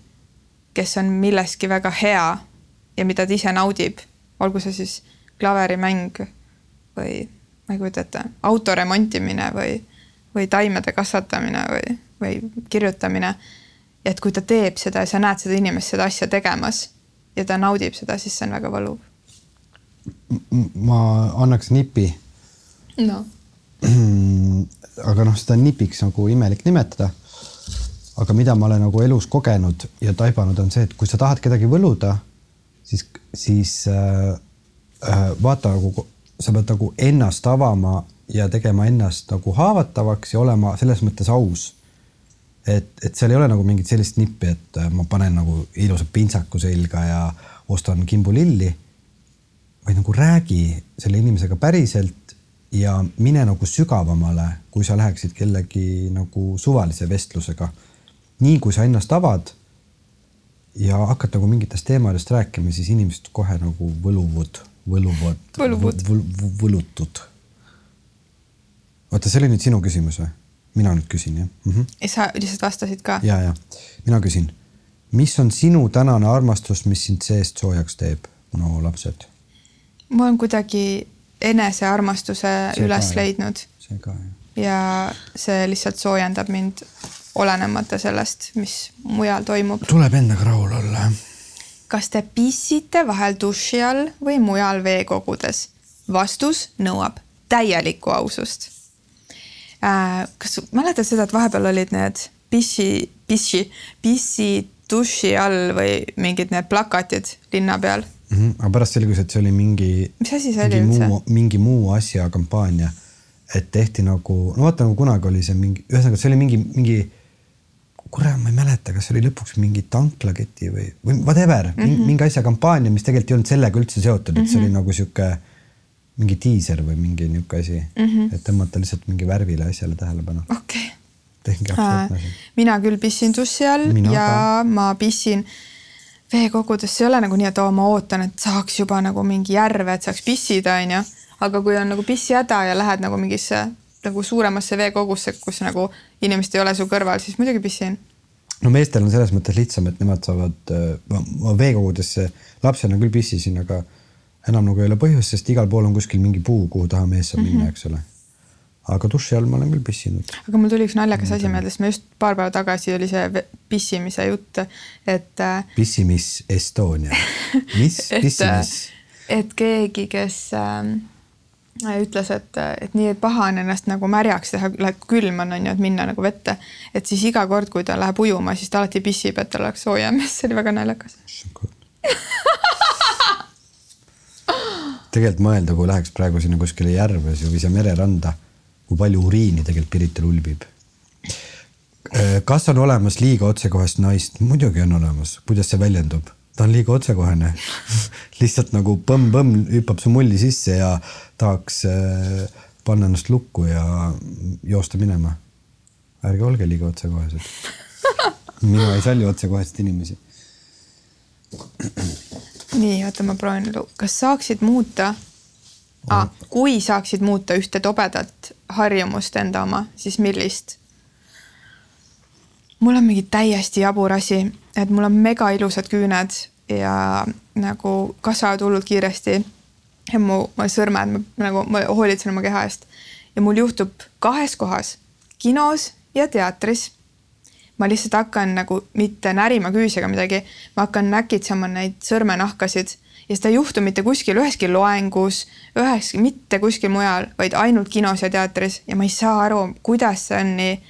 kes on milleski väga hea ja mida ta ise naudib, olgu see siis klaverimäng või ma ei kujuta ette, auto remontimine või, või taimede kasvatamine või, või kirjutamine. et kui ta teeb seda ja sa näed seda inimest seda asja tegemas ja ta naudib seda, siis see on väga võluv.
ma annaks nipi.
no.
aga noh, seda nipiks nagu imelik nimetada. aga mida ma olen nagu elus kogenud ja taibanud, on see, et kui sa tahad kedagi võluda siis, siis äh, äh, vaata nagu sa pead nagu ennast avama ja tegema ennast nagu haavatavaks ja olema selles mõttes aus. et, et seal ei ole nagu mingit sellist nippi, et äh, ma panen nagu ilusa pintsaku selga ja ostan kimbulilli. vaid nagu räägi selle inimesega päriselt ja mine nagu sügavamale, kui sa läheksid kellegi nagu suvalise vestlusega. nii kui sa ennast avad ja hakkad nagu mingitest teemadest rääkima, siis inimesed kohe nagu võluvad, võluvad, võlutud. oota, see oli nüüd sinu küsimus või? mina nüüd küsin jah mm? -hmm.
ja sa lihtsalt vastasid ka?
ja, ja mina küsin, mis on sinu tänane armastus, mis sind seest soojaks teeb? no lapsed.
ma olen kuidagi enesearmastuse see üles ka, leidnud.
see ka jah.
ja see lihtsalt soojendab mind olenemata sellest, mis mujal toimub.
tuleb endaga rahul olla, jah.
Kas te pissite vahel duši all või mujal veekogudes? vastus nõuab täielikku ausust äh,. kas mäletad seda, et vahepeal olid need pissi, pissi, pissi duši all või mingid need plakatid linna peal
mm? -hmm. aga pärast selgus, et see oli mingi.
mis asi see oli üldse?
mingi muu asja kampaania, et tehti nagu, no vaata nagu kunagi oli see mingi, ühesõnaga see oli mingi, mingi kurat, ma ei mäleta, kas oli lõpuks mingi tanklaketi või, või whatever mm, -hmm. mingi asja kampaania, mis tegelikult ei olnud sellega üldse seotud, et see oli mhm. nagu sihuke mingi diiser või mingi niisugune asi mm, -hmm. et tõmmata lihtsalt mingi värvile asjale tähelepanu.
okei okay.. mina küll pissin dussi all mina ja ka. ma pissin veekogudes, see ei ole nagu nii, et oo, ma ootan, et saaks juba nagu mingi järve, et saaks pissida, onju. aga kui on nagu pissihäda ja lähed nagu mingisse nagu suuremasse veekogusse, kus nagu inimesed ei ole su kõrval, siis muidugi pissin.
no meestel on selles mõttes lihtsam, et nemad saavad, äh, ma veekogudesse lapsena küll pissisin, aga enam nagu ei ole põhjust, sest igal pool on kuskil mingi puu, kuhu taha mees saab mm -hmm. minna, eks ole. aga duši all ma olen küll pissinud.
aga mul tuli üks naljakas asi meelde, sest ma just paar päeva tagasi oli see pissimise jutt, et. Äh,
pissimis Estonia, mis pissimis
et keegi, kes äh, ütles, et, et nii paha on ennast nagu märjaks teha, läheb külm on, on ju, et minna nagu vette. et siis iga kord, kui ta läheb ujuma, siis ta alati pissib, et tal oleks soojem, see oli väga naljakas
tegelikult mõelda, kui läheks praegu sinna kuskile järve või siia mereranda, kui palju uriini tegelikult Pirital ulbib. kas on olemas liiga otsekohest naist? muidugi on olemas, kuidas see väljendub ta on liiga otsekohene lihtsalt nagu põmm-põmm hüppab su mulli sisse ja tahaks äh, panna ennast lukku ja joosta minema. ärge olge liiga otsekohesed. mina ei salli otsekoheseid inimesi.
nii, oota, ma proovin, kas saaksid muuta ah,, kui saaksid muuta ühte tobedat harjumust enda oma, siis millist? mul on mingi täiesti jabur asi, et mul on mega ilusad küüned ja nagu kasvavad hullult kiiresti. ja mu, mu sõrmed, nagu ma hoolitsen oma keha eest ja mul juhtub kahes kohas, kinos ja teatris. ma lihtsalt hakkan nagu mitte närima küüsi ega midagi, ma hakkan näkitsema neid sõrmenahkasid ja seda ei juhtu mitte kuskil üheski loengus, üheski, mitte kuskil mujal, vaid ainult kinos ja teatris ja ma ei saa aru, kuidas see on nii.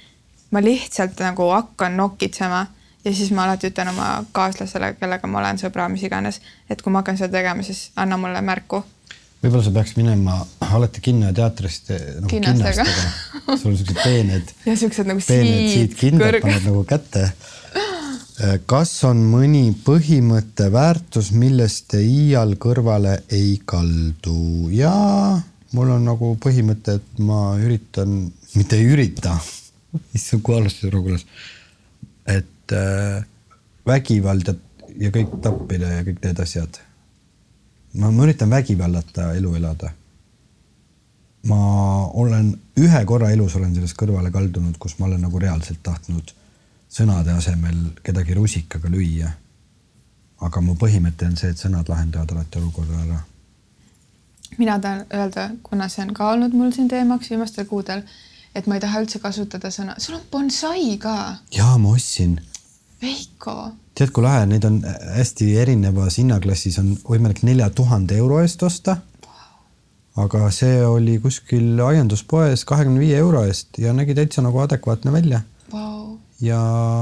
ma lihtsalt nagu hakkan nokitsema ja siis ma alati ütlen oma kaaslasele, kellega ma olen sõbra, mis iganes, et kui ma hakkan seda tegema, siis anna mulle märku
võib-olla sa peaks minema alati kinno ja teatrist nagu
Kinnastega.
kinnastega. sul on siuksed peened,
ja siuksed nagu
peened siidkindad
kõrge-
paned nagu kätte. kas on mõni põhimõte, väärtus, millest te iial kõrvale ei kaldu ja mul on nagu põhimõte, et ma üritan, mitte ei ürita, issand kui halvasti see kuulas, et äh, vägivald ja, ja kõik tapmine ja kõik need asjad ma, ma üritan vägivallata elu elada. ma olen ühe korra elus olen sellest kõrvale kaldunud, kus ma olen nagu reaalselt tahtnud sõnade asemel kedagi rusikaga lüüa. aga mu põhimõte on see, et sõnad lahendavad alati olukorra ära.
mina tahan öelda, kuna see on ka olnud mul siin teemaks viimastel kuudel, et ma ei taha üldse kasutada sõna, sul on bonsai ka,
ja ma ostsin,
Veiko.
tead kui lahe, neid on hästi erinevas hinnaklassis on võimalik nelja tuhande euro eest osta. aga see oli kuskil aianduspoes kahekümne viie euro eest ja nägi täitsa nagu adekvaatne välja
Vau,
ja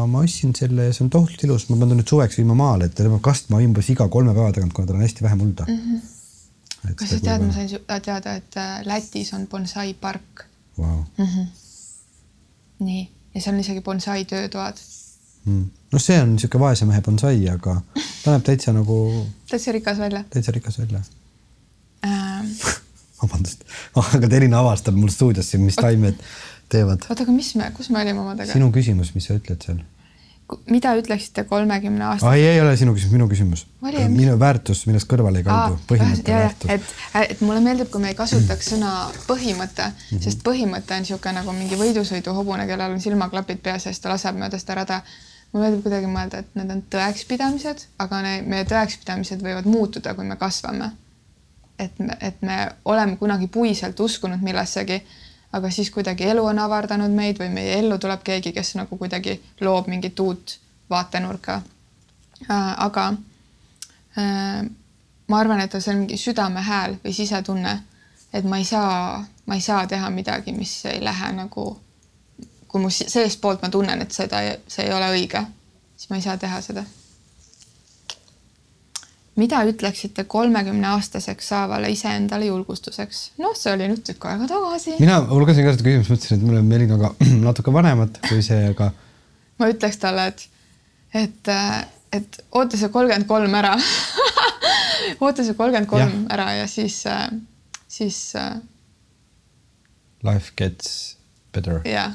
ma ostsin selle ja see on tohutult ilus, ma pean ta nüüd suveks viima maale, et ta peab kastma umbes iga kolme päeva tagant, kuna tal on hästi vähe mulda mm. -hmm.
kas sa tead, ma sain äh, teada, et äh, Lätis on bonsai park.
Wow.
nii, ja seal on isegi bonsai töötoad.
Mm. No see on niisugune vaese mehe bonsai, aga ta näeb täitsa nagu,
täitsa rikas välja
täitsa rikas välja.
ähm,
vabandust, aga Terina avastab mul stuudiosse, mis taimed teevad.
oota, aga mis me, kus me olime omadega?
sinu küsimus, mis sa ütled seal?
mida ütleksite kolmekümne aasta
ai, ei ole sinu küsimus, minu küsimus. Minu väärtus, millest kõrvale ei kaldu, põhimõte, väärtus.
et, et mulle meeldib, kui me ei kasutaks sõna põhimõte mm. -hmm. sest põhimõte on niisugune nagu mingi võidusõiduhobune, kellel on silmaklapid peas ja siis ta laseb mööda seda rada. Mulle meeldib kuidagi mõelda, et need on tõekspidamised, aga ne, meie tõekspidamised võivad muutuda, kui me kasvame. et me, et me oleme kunagi puiselt uskunud millessegi, aga siis kuidagi elu on avardanud meid või meie ellu tuleb keegi, kes nagu kuidagi loob mingit uut vaatenurka. aga äh, ma arvan, et see on mingi südamehääl või sisetunne, et ma ei saa, ma ei saa teha midagi, mis ei lähe nagu, kui mu seestpoolt ma tunnen, et seda, see ei ole õige, siis ma ei saa teha seda. mida ütleksite kolmekümne aastaseks saavale iseendale julgustuseks? noh, see oli nüüd tükk aega tagasi.
mina lugesin ka seda küsimust, mõtlesin, et me oleme Melinaga natuke vanemad kui see, aga
ma ütleks talle, et, et, et oota see kolmkümmend kolm ära oota see kolmkümmend kolm ära ja siis, siis
life gets better.
jah.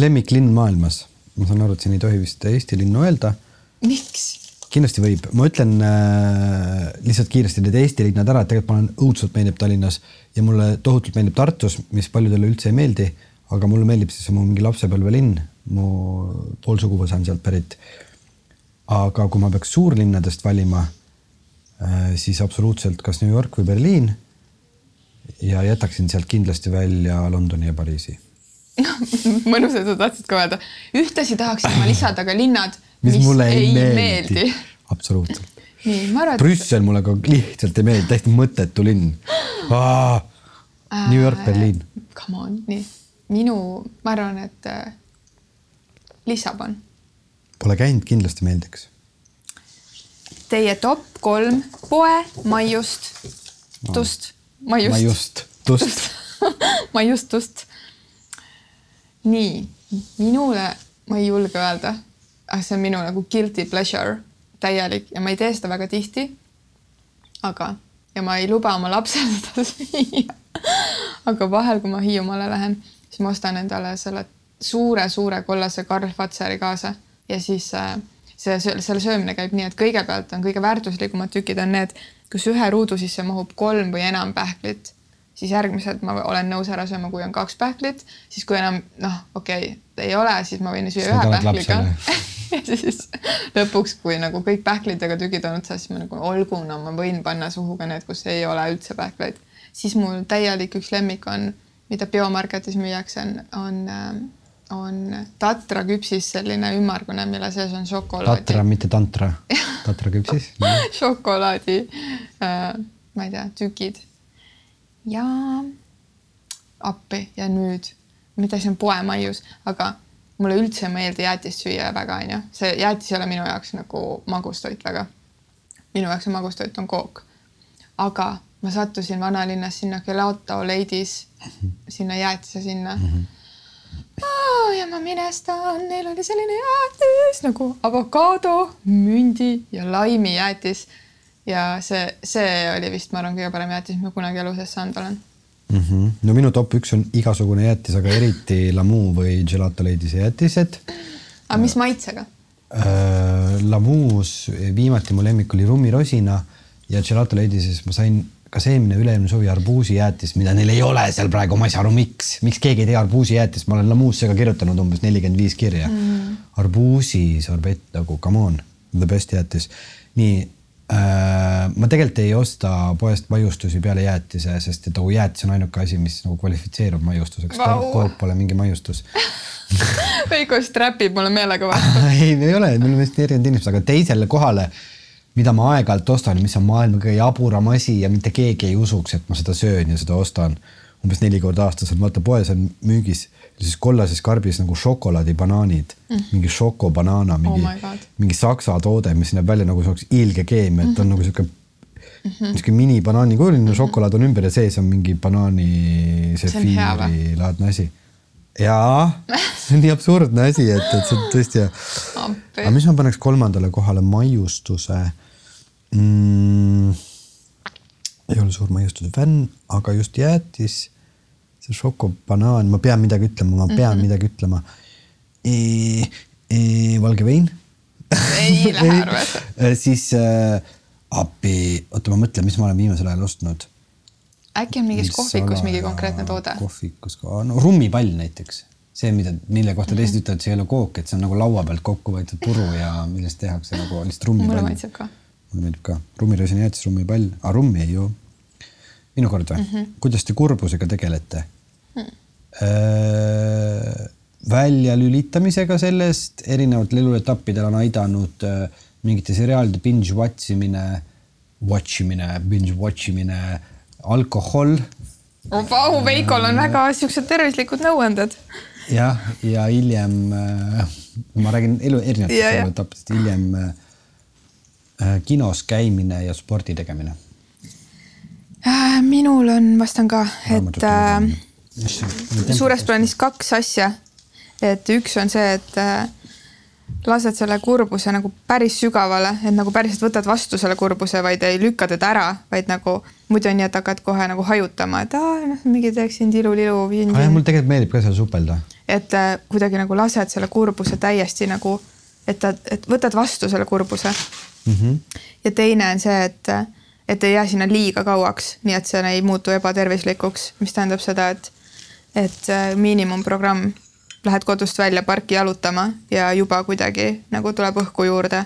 Lemmiklinn maailmas, ma saan aru, et siin ei tohi vist Eesti linnu öelda.
miks?
kindlasti võib, ma ütlen äh, lihtsalt kiiresti need Eesti linnad ära, et tegelikult ma olen õudselt meeldib Tallinnas ja mulle tohutult meeldib Tartus, mis paljudele üldse ei meeldi, aga mulle meeldib siis mu mingi lapsepõlvelinn, mu pool suguvõsa on sealt pärit. aga kui ma peaks suurlinnadest valima äh,, siis absoluutselt kas New York või Berliin. ja jätaksin sealt kindlasti välja Londoni ja Pariisi.
mõnus, et sa tahtsid ka öelda. ühtlasi tahaksin ma lisada ka linnad,
mis,
mis
mulle ei, meeldi,
meeldi.
absoluutselt
et
Brüssel mulle ka lihtsalt ei meeldi, täiesti mõttetu linn. New York, Berliin.
Come on, nii minu, ma arvan, et äh, Lissabon.
Pole käinud, kindlasti meeldiks.
Teie top kolm poe maiust, tust, maiust.
maiust, tust.
maiustust. Nii, minule ma ei julge öelda, aga see on minu nagu guilty pleasure täielik ja ma ei tee seda väga tihti. aga, ja ma ei luba oma lapsel seda süüa. aga vahel, kui ma Hiiumaale lähen, siis ma ostan endale selle suure-suure kollase Karl Fazeri kaasa ja siis äh, see, selle söömine käib nii, et kõigepealt on kõige väärtuslikumad tükid on need, kus ühe ruudu sisse mahub kolm või enam pähklit, siis järgmised ma olen nõus ära sööma, kui on kaks pähklit, siis kui enam noh, okei okay,, ei ole, siis ma võin süüa ühe pähkliga ja siis lõpuks, kui nagu kõik pähklitega tükid on otsas, siis ma nagu olgu, no ma võin panna suhu ka need, kus ei ole üldse pähkleid. siis mul täielik üks lemmik on, mida biomarketis müüakse, on, on äh, on tatra küpsis selline ümmargune, mille sees on šokolaadi.
tatra, mitte tantra. tatra küpsis
šokolaadi äh,, ma ei tea, tükid. Ja appi ja nüüd, see on poemaius, aga mulle üldse ei meeldi jäätist süüa väga, onju. see jäätis ei ole minu jaoks nagu magustoit väga. minu jaoks magustoit on kook. aga ma sattusin vanalinnas sinna Gelato Lady's, sinna jäätise sinna mm. -hmm. Oh, ja ma minestan, neil oli selline jäätis nagu avokaado, mündi ja laimi jäätis. Ja see, see oli vist, ma arvan, kõige parem jäätis, mis ma kunagi elu sees saanud olen
mm. -hmm. no minu top üks on igasugune jäätis, aga eriti Lamu või Gelato Lady'se jäätised.
aga mis maitsega
äh,? Lamuus viimati mu lemmik oli rummirosina ja Gelato Lady'ses ma sain kas eelmine, üle-eelmine suvi arbuusijäätis, mida neil ei ole seal praegu, ma ei saa aru, miks, miks keegi ei tee arbuusijäätist, ma olen Lamuusse ka kirjutanud umbes nelikümmend viis kirja mm.. arbuusisorbett nagu come on, the best jäätis. nii ma tegelikult ei osta poest maiustusi peale jäätise, sest et nagu jäätis on ainuke asi, mis nagu kvalifitseerub maiustuseks. Wow., kook pole mingi maiustus.
Veiko sträpib mulle meelega vastu.
Ei, ei ole, me oleme hästi erinevad inimesed, aga teisele kohale mida ma aeg-ajalt ostan mis on maailma kõige jaburam asi ja mitte keegi ei usuks, et ma seda söön ja seda ostan umbes neli korda aastas, et vaata poes on müügis siis kollases karbis nagu šokolaadibanaanid mm., mingi šokobanaana, mingi oh, mingi saksa toode, mis näeb välja nagu see oleks ilge keemia, et on mm -hmm. nagu sihuke mm -hmm. niisugune mini-banaani kujuline mm -hmm. šokolaad on ümber ja sees on mingi banaani sefiiri laadne asi. jaa, see on nii absurdne asi, et, et see on tõesti hea. aga mis ma paneks kolmandale kohale, maiustuse mm,. ei ole suur maiustuse fänn, aga just jäätis, see šokobanaan, ma pean midagi ütlema, ma pean mm -hmm. midagi ütlema e,. E, valge vein.
ei lähe arvesse
e, siis äh, appi, oota, ma mõtlen, mis ma olen viimasel ajal ostnud.
äkki on mingis kohvikus mingi konkreetne toode?
kohvikus no rummipall näiteks see, mida, mille kohta teised mhm. ütlevad, see ei ole kook, et see on nagu laua pealt kokku võetud puru ja millest tehakse nagu lihtsalt rummipall.
mulle maitseb ka
mulle meeldib ka rummirõõsine jäätis, rummipall, aga rummi ei joo. minu kord või mm? -hmm. kuidas te kurbusega tegelete mm.? Väljalülitamisega sellest, erinevatel eluetappidel on aidanud äh, mingite seriaalide binge watch imine, watch imine, binge watch imine, alkohol.
Vau, Veikol on väga siuksed tervislikud nõuanded.
jah, ja hiljem äh, ma räägin elu erinevatest eluetappidest, hiljem äh, Äh, kinos käimine ja spordi tegemine?
Äh, minul on, vastan ka, et äh, suures plaanis kaks asja. et üks on see, et äh, lased selle kurbuse nagu päris sügavale, et nagu päriselt võtad vastu selle kurbuse, vaid ei lükka teda ära, vaid nagu muidu on nii, et hakkad kohe nagu hajutama, et aa, noh, mingi teeksin tilulilu.
mul tegelikult meeldib ka seal supelda.
et äh, kuidagi nagu lased selle kurbuse täiesti nagu, et ta, et võtad vastu selle kurbuse mm. -hmm. ja teine on see, et, et ei jää sinna liiga kauaks, nii et see ei muutu ebatervislikuks, mis tähendab seda, et, et äh, miinimumprogramm, lähed kodust välja parki jalutama ja juba kuidagi nagu tuleb õhku juurde.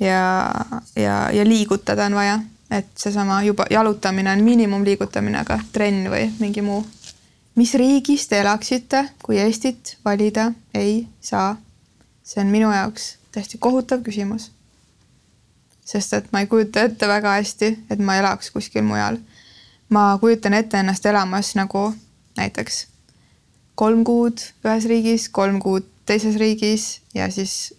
ja, ja, ja liigutada on vaja, et seesama juba jalutamine on miinimumliigutamine, aga trenn või mingi muu. mis riigis te elaksite, kui Eestit valida ei saa? see on minu jaoks täiesti kohutav küsimus sest et ma ei kujuta ette väga hästi, et ma elaks kuskil mujal. ma kujutan ette ennast elamas nagu näiteks kolm kuud ühes riigis, kolm kuud teises riigis ja siis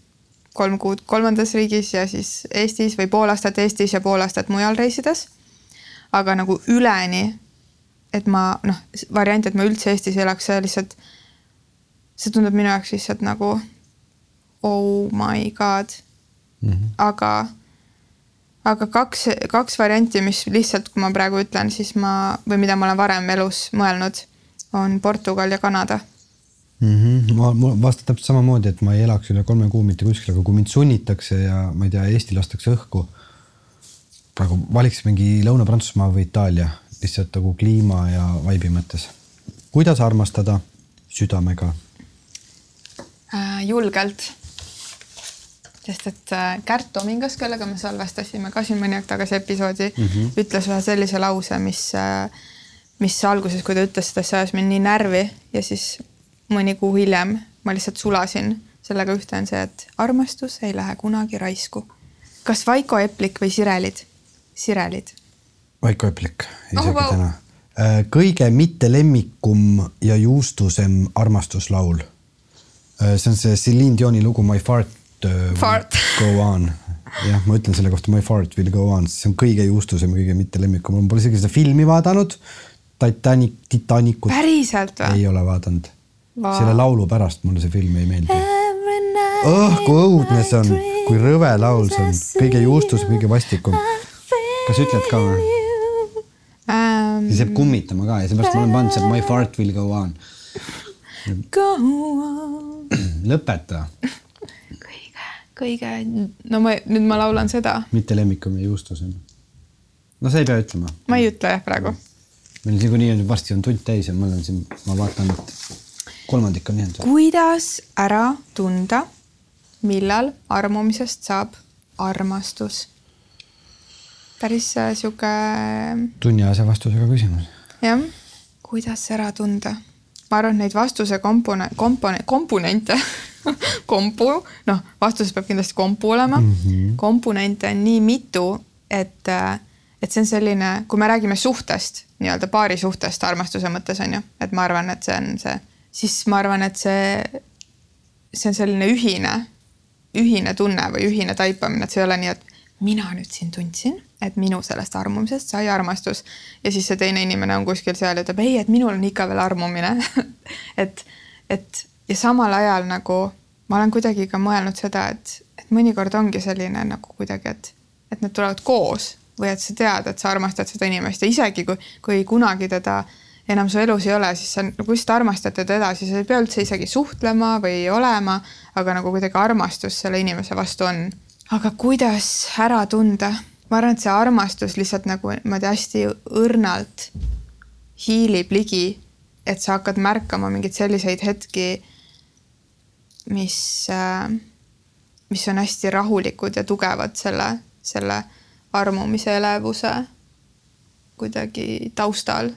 kolm kuud kolmandas riigis ja siis Eestis või pool aastat Eestis ja pool aastat mujal reisides. aga nagu üleni, et ma noh, variant, et ma üldse Eestis elaks, see lihtsalt, see tundub minu jaoks lihtsalt nagu oh my god mm. -hmm. aga aga kaks, kaks varianti, mis lihtsalt, kui ma praegu ütlen, siis ma või mida ma olen varem elus mõelnud, on Portugal ja Kanada
mm. -hmm. ma, ma vastan täpselt samamoodi, et ma ei elaks üle kolme kuu mitte kuskil, aga kui mind sunnitakse ja ma ei tea, Eesti lastakse õhku. praegu valiks mingi Lõuna-Prantsusmaa või Itaalia lihtsalt nagu kliima ja vaibi mõttes. kuidas armastada südamega
äh,? julgelt sest et äh, Kärt Tomingas, kellega me salvestasime ka siin mõni aeg tagasi episoodi mm, -hmm. ütles ühe sellise lause, mis, äh, mis alguses, kui ta ütles seda, see ajas mind nii närvi ja siis mõni kuu hiljem ma lihtsalt sulasin sellega ühte, on see, et armastus ei lähe kunagi raisku. kas Vaiko Eplik või Sirelid? Sirelid.
Vaiko Eplik, isegi
Oh,
wow. täna. kõige mitte lemmikum ja juustusem armastuslaul. see on see Celine Dioni lugu My fart will
Fart.
go on. jah, ma ütlen selle kohta My fart will go on, see on kõige juustusem kõige mitte lemmikum, ma pole isegi seda filmi vaadanud. Titanic, Titanicut
päriselt või?
ei ole vaadanud
Vau.
selle laulu pärast mulle see film ei meeldi. oh, kui õudne see on, kui rõve laul see on, kõige juustusem, kõige vastikum. kas ütled ka või?
Ähm,
siis jääb kummitama ka ja seepärast ma olen pannud seal My fart will go on.
go on.
lõpeta,
kõige, kõige, no ma nüüd ma laulan seda,
mitte lemmikum ja juustusem. no sa ei pea ütlema,
ma ei ütle jah praegu.
Meil niikuinii on varsti on tund täis ja ma olen siin, ma vaatan, et kolmandik on jäänud.
kuidas ära tunda, millal armumisest saab armastus? päris äh, sihuke
tunniajase vastusega küsimus.
jah, kuidas ära tunda? ma arvan, et neid vastuse kompone-, kompone-, komponente kompu, noh, vastuses peab kindlasti kompu olema mm. -hmm. komponente on nii mitu, et, et see on selline, kui me räägime suhtest, nii-öelda paari suhtest armastuse mõttes on ju, et ma arvan, et see on see, siis ma arvan, et see, see on selline ühine, ühine tunne või ühine taipamine, et see ei ole nii, et mina nüüd siin tundsin, et minu sellest armumisest sai armastus ja siis see teine inimene on kuskil seal ja ütleb ei, et minul on ikka veel armumine. Et, et ja samal ajal nagu ma olen kuidagi ka mõelnud seda, et, et mõnikord ongi selline nagu kuidagi, et, et need tulevad koos või et sa tead, et sa armastad seda inimest ja isegi kui, kui kunagi teda enam su elus ei ole, siis sa nagu lihtsalt armastad teda edasi, sa ei pea üldse isegi suhtlema või olema, aga nagu kuidagi armastus selle inimese vastu on. aga kuidas ära tunda? ma arvan, et see armastus lihtsalt nagu niimoodi hästi õrnalt hiilib ligi, et sa hakkad märkama mingeid selliseid hetki, mis, mis on hästi rahulikud ja tugevad selle, selle armumise elevuse kuidagi taustal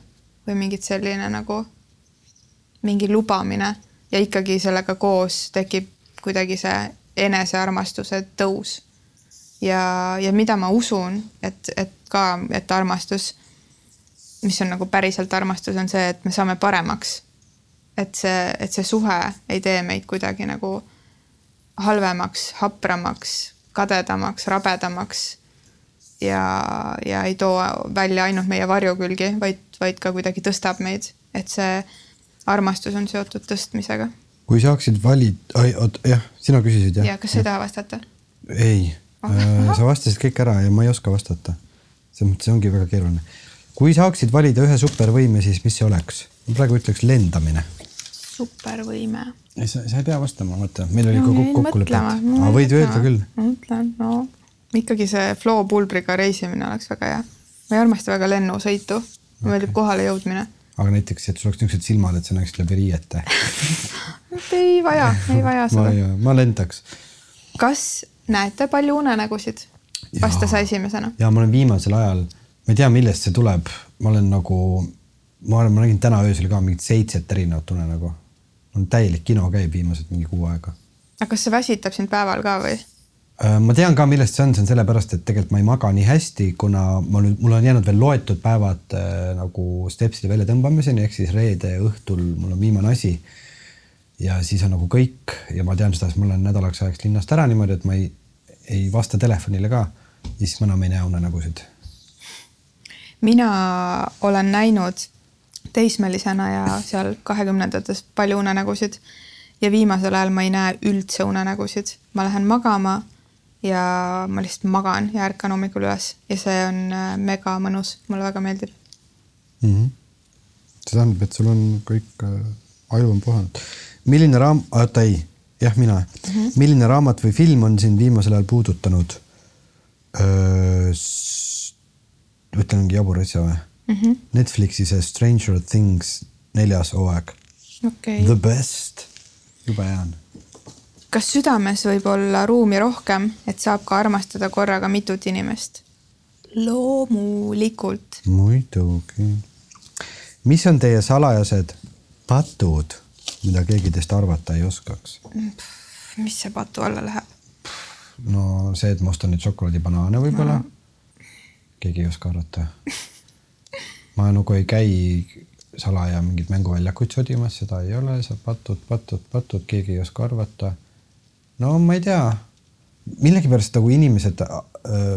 või mingit selline nagu mingi lubamine ja ikkagi sellega koos tekib kuidagi see enesearmastuse tõus. ja, ja mida ma usun, et, et ka, et armastus, mis on nagu päriselt armastus, on see, et me saame paremaks. et see, et see suhe ei tee meid kuidagi nagu halvemaks, hapramaks, kadedamaks, rabedamaks ja, ja ei too välja ainult meie varjukülgi, vaid, vaid ka kuidagi tõstab meid, et see armastus on seotud tõstmisega.
kui saaksid valida, oot jah, sina küsisid jah?
ja kas sa ei taha vastata?
ei äh, sa vastasid kõik ära ja ma ei oska vastata. selles mõttes see ongi väga keeruline. kui saaksid valida ühe supervõime, siis mis see oleks? ma praegu ütleks lendamine.
supervõime.
ei, sa, sa ei pea vastama, vaata, meil oli no, ikka kokkulepe. võid öelda küll.
ma mõtlen, no ikkagi see Flo pulbriga reisimine oleks väga hea. ma ei armasta väga lennusõitu, mulle okay. meeldib kohale jõudmine.
aga näiteks, et sul oleks niisugused silmad, et sa näeksid läbi riiete
ei vaja, ei vaja seda.
ma, lendaks.
kas näete palju unenägusid? vasta sa esimesena.
ja ma olen viimasel ajal, ma ei tea, millest see tuleb, ma olen nagu, ma arvan, ma nägin täna öösel ka mingit seitset erinevat unenägu. on täielik kino käib viimased mingi kuu aega.
aga kas see väsitab sind päeval ka või?
Äh, ma tean ka, millest see on, see on sellepärast, et tegelikult ma ei maga nii hästi, kuna ma nüüd, mul on jäänud veel loetud päevad äh, nagu stepside väljatõmbamiseni, ehk siis reede õhtul mul on viimane asi. ja siis on nagu kõik ja ma tean seda, sest ma olen nädalaks ajaks linnast ära niimoodi, et ma ei, ei vasta telefonile ka. ja siis ma enam ei näe unenägusid.
mina olen näinud teismelisena ja seal kahekümnendates palju unenägusid ja viimasel ajal ma ei näe üldse unenägusid, ma lähen magama ja ma lihtsalt magan ja ärkan hommikul üles ja see on äh, mega mõnus, mulle väga meeldib
mm. -hmm. see tähendab, et sul on kõik äh,, aju on puhanud. milline raam-, oota ei, jah, mina mm. -hmm. milline raamat või film on sind viimasel ajal puudutanud? ütlen mingi jabur asja või
mm? -hmm.
Netflixi see Stranger Things neljas hooaeg
okay..
The best, jube hea on
kas südames võib olla ruumi rohkem, et saab ka armastada korraga mitut inimest? loomulikult.
muidugi. mis on teie salajased patud? mida keegi teist arvata ei oskaks?
mis see patu alla läheb?
no see, et ma ostan nüüd šokolaadibanaane võib-olla no.. keegi ei oska arvata. ma nagu ei käi salaja mingeid mänguväljakuid sodimas, seda ei ole, sa patud, patud, patud, keegi ei oska arvata. No ma ei tea, millegipärast nagu inimesed äh,,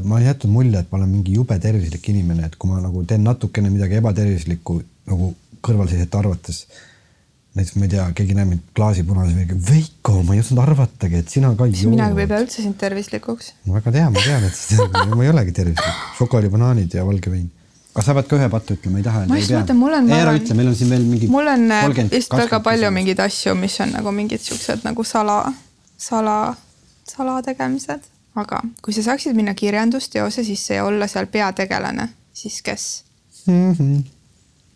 ma olen jätnud mulje, et ma olen mingi jube tervislik inimene, et kui ma nagu teen natukene midagi ebatervislikku nagu kõrvalseisjate arvates näiteks ma ei tea, keegi näeb mind klaasi punase veega, Veiko, ma ei osanud arvatagi, et sina ka
jood. mina ei pea üldse sind tervislikuks.
ma väga tean, ma tean, et ma ei olegi tervislik, šokolaadibanaanid ja valge vein. kas sa pead ka ühe pattu ütlema, ei taha?
ma just mõtlen, mul on.
ära ütle, meil on siin veel mingi.
mul on vist väga palju mingeid asju, mis on nagu mingid siuksed nagu sala, sala, salategemised, aga kui sa saaksid minna kirjandusteose sisse ja olla seal peategelane, siis kes mm? -hmm.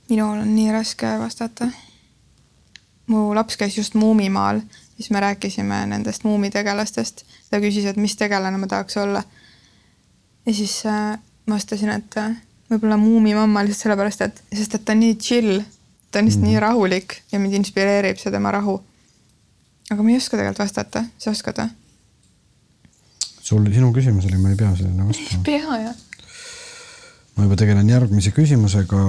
minul on nii raske vastata mu laps käis just Muumimaal, siis me rääkisime nendest muumitegelastest. ta küsis, et mis tegelane ma tahaks olla. ja siis äh, vastasin, et äh, võib-olla muumimamma lihtsalt sellepärast, et, sest et ta on nii chill, ta on lihtsalt mm. nii rahulik ja mind inspireerib see tema rahu. Aga ma ei oska tegelikult vastata, sa oskad või?
sul, sinu küsimus oli, ma ei pea sellele vastama.
ei pea jah.
ma juba tegelen järgmise küsimusega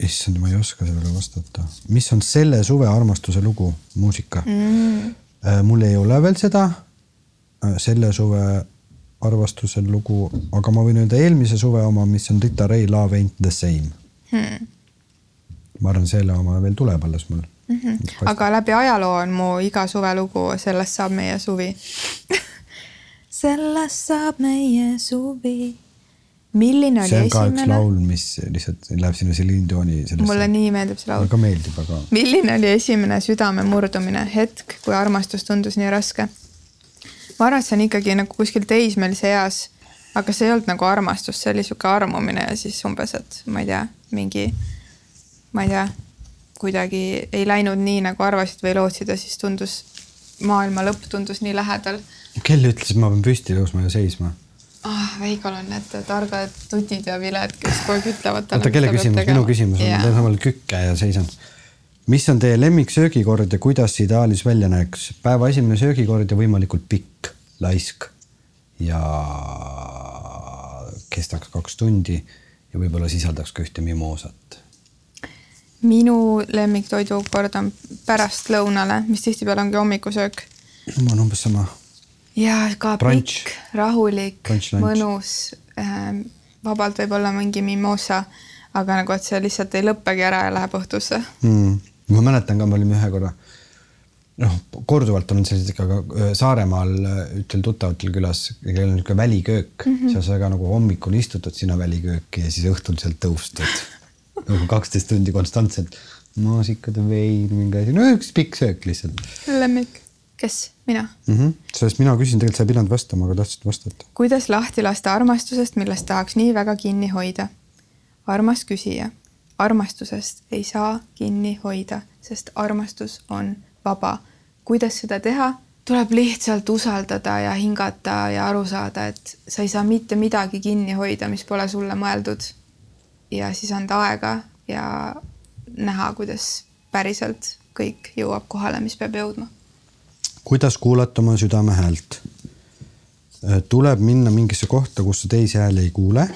issand, ma ei oska sellele vastata. mis on selle suve armastuse lugu, muusika mm.? Äh, mul ei ole veel seda, äh, selle suve armastuse lugu, aga ma võin öelda eelmise suve oma, mis on Rita Ray Love ain't the same hmm.. ma arvan, selle oma veel tuleb alles mul
mm. -hmm. aga läbi ajaloo on mu iga suve lugu Sellest saab meie suvi sellest saab meie suvi milline oli
see
on ka
esimene? üks laul, mis lihtsalt läheb sinna Celine Dioni sellesse.
mulle nii meeldib see laul.
mulle ka meeldib, aga.
milline oli esimene südame murdumine, hetk, kui armastus tundus nii raske? ma arvan, et see on ikkagi nagu kuskil teismelise eas, aga see ei olnud nagu armastus, see oli sihuke armumine ja siis umbes, et ma ei tea, mingi, ma ei tea, kuidagi ei läinud nii, nagu arvasid või lootsid ja siis tundus, maailma lõpp tundus nii lähedal.
kell ütles, et ma pean püsti tõusma ja seisma
ah, Veigol on need targad tutid ja viled, kes kogu aeg ütlevad
talle. oota, kelle küsimus, minu küsimus on yeah., teen samal kükke ja seisan. mis on teie lemmiksöögikord ja kuidas see ideaalis välja näeks? päeva esimene söögikord ja võimalikult pikk, laisk ja kestaks kaks tundi ja võib-olla sisaldaks ka ühte mimoosat.
Minu lemmiktoidukord on pärastlõunale, mis tihtipeale ongi hommikusöök.
mul on umbes sama
ja ka Brunch. pikk, rahulik, mõnus äh,. vabalt võib-olla mingi mimosa, aga nagu, et see lihtsalt ei lõppegi ära ja läheb õhtusse
mm.. ma mäletan ka, me olime ühe korra, noh, korduvalt olen sellised ikka ka Saaremaal ühtel tuttavatel külas, kellel on niisugune väliköök mm, -hmm. seal sa ka nagu hommikul istutad sinna välikööki ja siis õhtul sealt tõustad nagu kaksteist tundi konstantselt maasikad, vein, mingi asi, no üks pikk söök lihtsalt.
lemmik kes, mina
mm? -hmm. sest mina küsin, tegelikult sa ei pidanud vastama, aga tahtsid vastata.
kuidas lahti lasta armastusest, millest tahaks nii väga kinni hoida? armas küsija, armastusest ei saa kinni hoida, sest armastus on vaba. kuidas seda teha? tuleb lihtsalt usaldada ja hingata ja aru saada, et sa ei saa mitte midagi kinni hoida, mis pole sulle mõeldud. Ja siis anda aega ja näha, kuidas päriselt kõik jõuab kohale, mis peab jõudma
kuidas kuulata oma südame häält? Äh, tuleb minna mingisse kohta, kus sa teisi hääli ei kuule.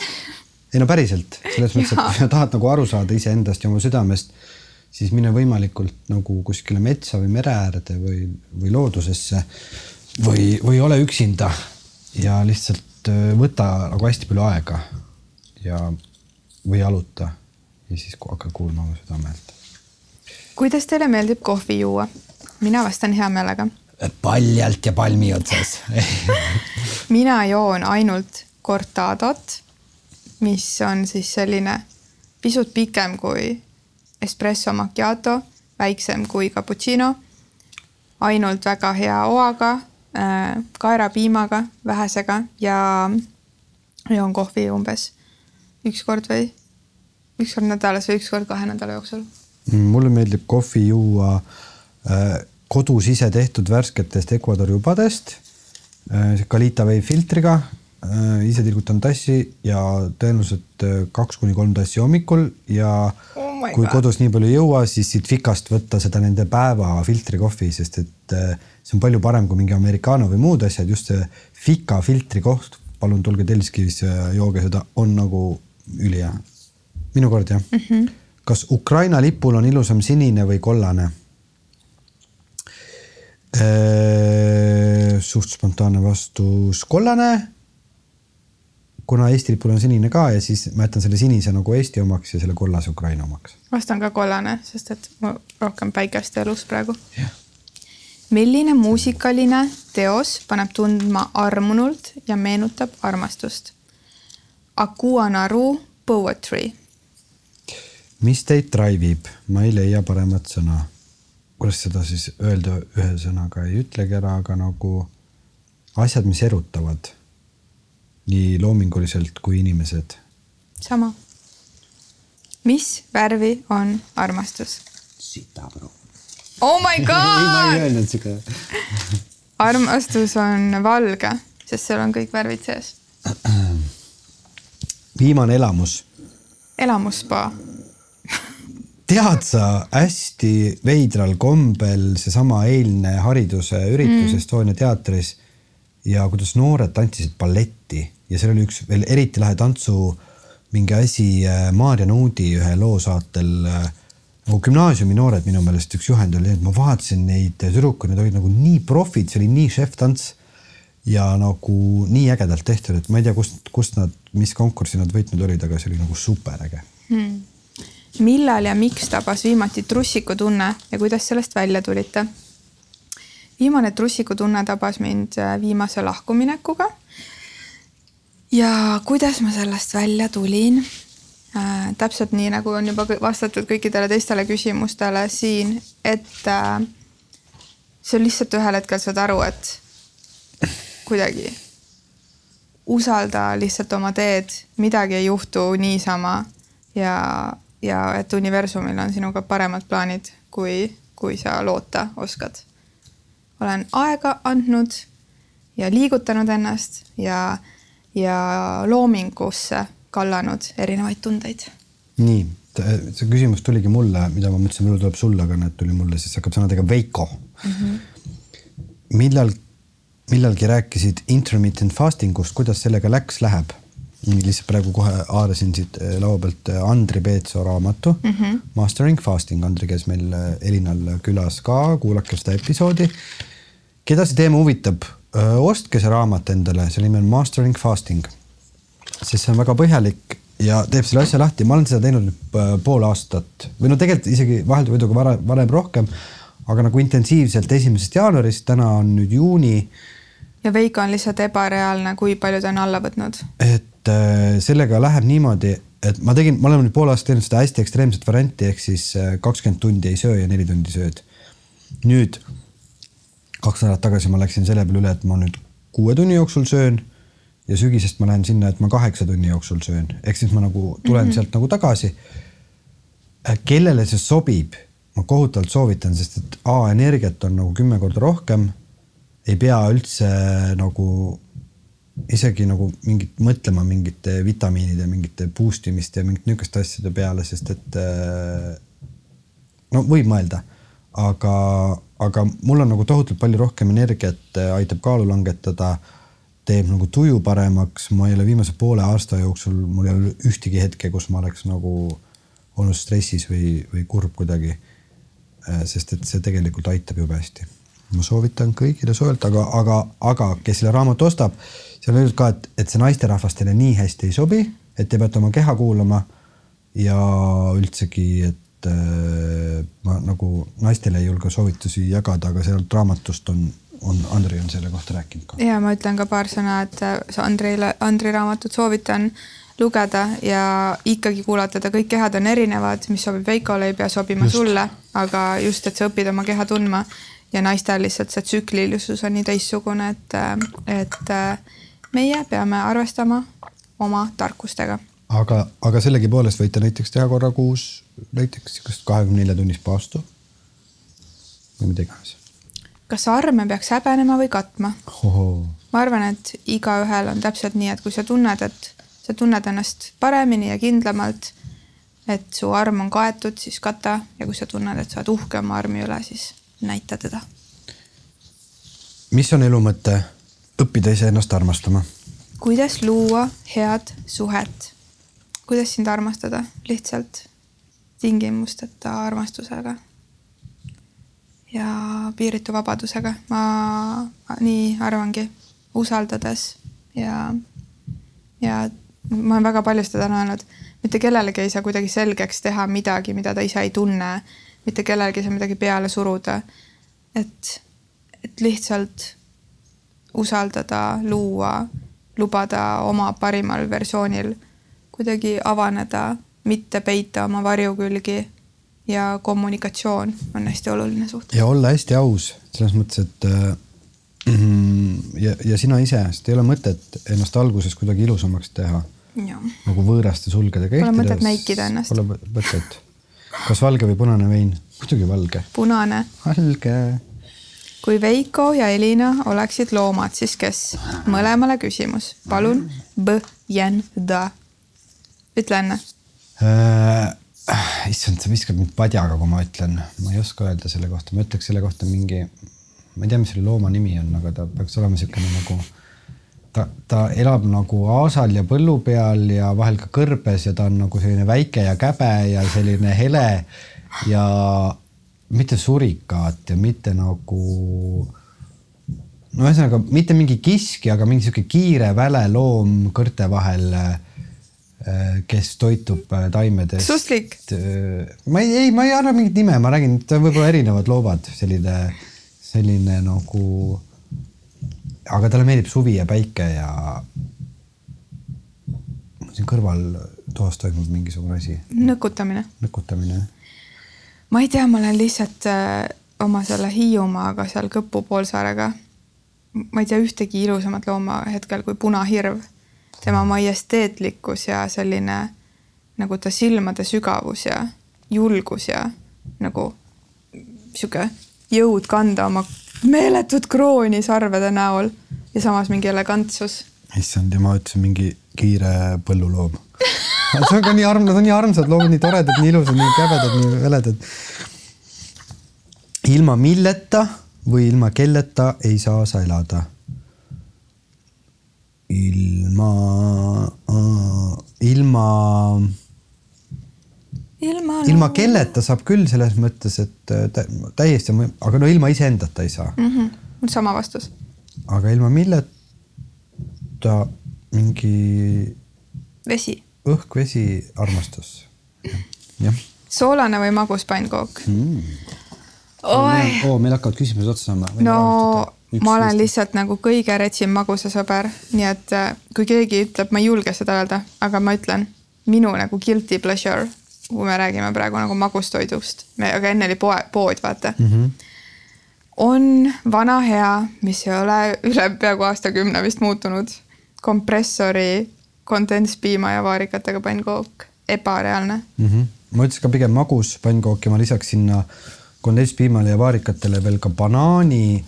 ei no päriselt, selles mõttes, et kui sa tahad nagu aru saada iseendast ja oma südamest, siis mine võimalikult nagu kuskile metsa või mere äärde või, või loodusesse või, või ole üksinda ja lihtsalt äh, võta nagu hästi palju aega ja, või jaluta ja siis hakka kuulma oma südame häält.
kuidas teile meeldib kohvi juua? mina vastan hea meelega
paljalt ja palmi otsas
mina joon ainult cortadot, mis on siis selline pisut pikem kui espresso macchiato, väiksem kui cappuccino. ainult väga hea oaga äh,, kaerapiimaga, vähesega ja joon kohvi umbes üks kord või? Üks kord nädalas või üks kord kahe nädala jooksul.
mulle meeldib kohvi juua äh, kodus ise tehtud värsketest Ecuadori ubadest, Kalita äh, veefiltriga, äh, ise tilgutan tassi ja tõenäoliselt kaks kuni kolm tassi hommikul ja
oh
kui
god,
kodus nii palju ei jõua, siis siit Fikast võtta seda nende päeva filtrikohvi, sest et see on palju parem kui mingi americano või muud asjad, just see Fika filtrikoht, palun tulge Telskisse ja jooge seda, on nagu ülihea. minu kord jah mm. -hmm. kas Ukraina lipul on ilusam sinine või kollane? suht spontaanne vastus, kollane kuna Eesti lipul on sinine ka ja siis ma jätan selle sinise nagu Eesti omaks ja selle kollase Ukraina omaks.
vastan ka kollane, sest et ma rohkem päikest elus praegu. milline muusikaline teos paneb tundma armunult ja meenutab armastust? Akua Naru Poetry.
mis teid drive ib, ma ei leia paremat sõna. kuidas seda siis öelda ühe sõnaga ei ütlegi ära, aga nagu asjad, mis erutavad nii loominguliselt kui inimesed.
sama. mis värvi on armastus?
sita bro.
Oh my
ei, ma
god
ei! öelnud siuke.
armastus on valge, sest seal on kõik värvid sees.
viimane elamus
elamusspa.
tead sa hästi veidral kombel seesama eilne hariduse üritus mm. Estonia teatris ja kuidas noored tantsisid balletti ja seal oli üks veel eriti lahe tantsu mingi asi äh, Maarja Nuudi ühe loo saatel äh, nagu gümnaasiumi noored minu meelest üks juhend oli, et ma vaatasin neid tüdrukuid, need olid nagu nii profid, see oli nii šeftants ja nagu nii ägedalt tehtud, et ma ei tea, kust, kust nad, mis konkursi nad võitnud olid, aga see oli nagu super äge.
millal ja miks tabas viimati trussikutunne ja kuidas sellest välja tulite? viimane trussikutunne tabas mind äh, viimase lahkuminekuga. ja kuidas ma sellest välja tulin äh,? täpselt nii, nagu on juba vastatud kõikidele teistele küsimustele siin, et äh, see on lihtsalt ühel hetkel saad aru, et kuidagi usalda lihtsalt oma teed, midagi ei juhtu niisama ja, ja et universumil on sinuga paremad plaanid, kui, kui sa loota oskad. olen aega andnud ja liigutanud ennast ja, ja loomingusse kallanud erinevaid tundeid.
nii, see küsimus tuligi mulle, mida ma mõtlesin, võib-olla tuleb sulle, aga näed, tuli mulle, siis hakkab sõnadega Veiko mm. -hmm. millal, millalgi rääkisid intermittent fasting ust, kuidas sellega läks, läheb? lihtsalt praegu kohe haarasin siit eh, laua pealt eh, Andri Peetso raamatu mm -hmm. Mastering Fasting, Andri käis meil eh, Elinal külas ka, kuulake seda episoodi. keda see teema huvitab, ostke see raamat endale, selle nimi on Mastering Fasting sest see on väga põhjalik ja teeb selle asja lahti, ma olen seda teinud nüüd pool aastat või no tegelikult isegi vahelduvõiduga varem, varem rohkem, aga nagu intensiivselt esimesest jaanuarist, täna on nüüd juuni,
ja Veiko on lihtsalt ebareaalne, kui palju ta on alla võtnud.
et äh, sellega läheb niimoodi, et ma tegin, ma olen nüüd pool aastat teinud seda hästi ekstreemset varianti, ehk siis äh, kakskümmend tundi ei söö ja neli tundi sööd. nüüd kaks nädalat tagasi ma läksin selle peale üle, et ma nüüd kuue tunni jooksul söön ja sügisest ma lähen sinna, et ma kaheksa tunni jooksul söön, ehk siis ma nagu tulen mm -hmm. sealt nagu tagasi. kellele see sobib, ma kohutavalt soovitan, sest et A energiat on nagu kümme korda rohkem. Ei pea üldse nagu isegi nagu mingit mõtlema mingite vitamiinide, mingite boost imiste ja mingite niisuguste asjade peale, sest et äh, no võib mõelda, aga, aga mul on nagu tohutult palju rohkem energiat, aitab kaalu langetada, teeb nagu tuju paremaks, ma ei ole viimase poole aasta jooksul, mul ei ole ühtegi hetke, kus ma oleks nagu olnud stressis või, või kurb kuidagi. sest et see tegelikult aitab jube hästi. Ma soovitan kõigile soojalt, aga, aga, aga kes selle raamatu ostab, seal on öeldud ka, et, et see naisterahvastele nii hästi ei sobi, et te peate oma keha kuulama ja üldsegi, et äh, ma nagu naistele ei julge soovitusi jagada, aga sealt raamatust on, on, Andrei on selle kohta rääkinud ka.
ja ma ütlen ka paar sõna, et äh, Andreile, Andri raamatut soovitan lugeda ja ikkagi kuulata ta, kõik kehad on erinevad, mis sobib Veikole, ei pea sobima just. sulle, aga just, et sa õpid oma keha tundma ja naistel lihtsalt see tsüklilisus on nii teistsugune, et, et meie peame arvestama oma tarkustega.
aga, aga sellegipoolest võite näiteks teha korra kuus näiteks sihukest kahekümne nelja tunnist paastu või mida iganes.
kas arme peaks häbenema või katma? ma arvan, et igaühel on täpselt nii, et kui sa tunned, et sa tunned ennast paremini ja kindlamalt, et su arm on kaetud, siis kata ja kui sa tunned, et sa oled uhke oma armi üle, siis näita teda.
mis on elu mõte? õppida iseennast armastama.
kuidas luua head suhet? kuidas sind armastada? lihtsalt tingimusteta armastusega ja piiritu vabadusega. ma nii arvangi, usaldades ja, ja ma olen väga palju seda täna öelnud, mitte kellelegi ei saa kuidagi selgeks teha midagi, mida ta ise ei tunne. Mitte kellelegi ei saa midagi peale suruda. et, et lihtsalt usaldada, luua, lubada oma parimal versioonil kuidagi avaneda, mitte peita oma varjukülgi ja kommunikatsioon on hästi oluline suhtes.
ja olla hästi aus selles mõttes, et äh, ja, ja sina ise, sest ei ole mõtet ennast alguses kuidagi ilusamaks teha. nagu võõraste sulgedega.
Pole mõtet näikida ennast.
Pole mõtet. Kas valge või punane vein? muidugi valge.
punane.
valge.
kui Veiko ja Elina oleksid loomad, siis kes? mõlemale küsimus, palun. ütle enne
äh Äh, issand, sa viskad mind padjaga, kui ma ütlen, ma ei oska öelda selle kohta, ma ütleks selle kohta mingi, ma ei tea, mis selle looma nimi on, aga ta peaks olema niisugune nagu ta, ta elab nagu aasal ja põllu peal ja vahel ka kõrbes ja ta on nagu selline väike ja käbe ja selline hele ja mitte surikaat ja mitte nagu no ühesõnaga mitte mingi kiskja, aga mingi sihuke kiire väle loom kõrte vahel Äh, kes toitub äh, taimedest.
sustlik?
Äh, ma ei, ei, ma ei anna mingit nime, ma räägin, et võib-olla erinevad loomad, selline, selline nagu. Aga talle meeldib suvi ja päike ja. siin kõrval toas toimub mingisugune asi.
nõkutamine.
nõkutamine.
ma ei tea, ma olen lihtsalt äh, oma selle Hiiumaaga seal Kõpu poolsaarega. ma ei tea ühtegi ilusamat looma hetkel kui punahirv tema majesteetlikkus ja selline nagu ta silmade sügavus ja julgus ja nagu sihuke jõud kanda oma meeletut krooni sarvede näol ja samas mingi elegantsus.
issand, ja ma ütlesin mingi kiire põlluloom see on ka nii arm, nad on nii armsad loomad, nii toredad, nii ilusad, nii käbedad, nii veledad. ilma milleta või ilma kelleta ei saa sa elada ilma ilma.
Ilma.
ilma kelleta saab küll selles mõttes, et tä, täiesti, aga no ilma iseendata ei saa
mm. -hmm. sama vastus.
aga ilma milleta mingi.
vesi.
õhk, vesi, armastus. jah.
soolane või magus pannkook mm.?
oi. oo, meil hakkavad küsimused otsa saama.
no ma olen lihtsalt nagu kõige retsim magusasõber, nii et äh, kui keegi ütleb, ma ei julge seda öelda, aga ma ütlen, minu nagu guilty pleasure, kui me räägime praegu nagu magustoidust, aga enne oli poe, pood, vaata mm. -hmm. on vana hea, mis ei ole üle peaaegu aastakümne vist muutunud, kompressori kondentspiima ja vaarikatega pannkook, ebareaalne
mm. -hmm. ma ütlesin ka pigem magus pannkook ja ma lisaks sinna kondentspiimale ja vaarikatele veel ka banaani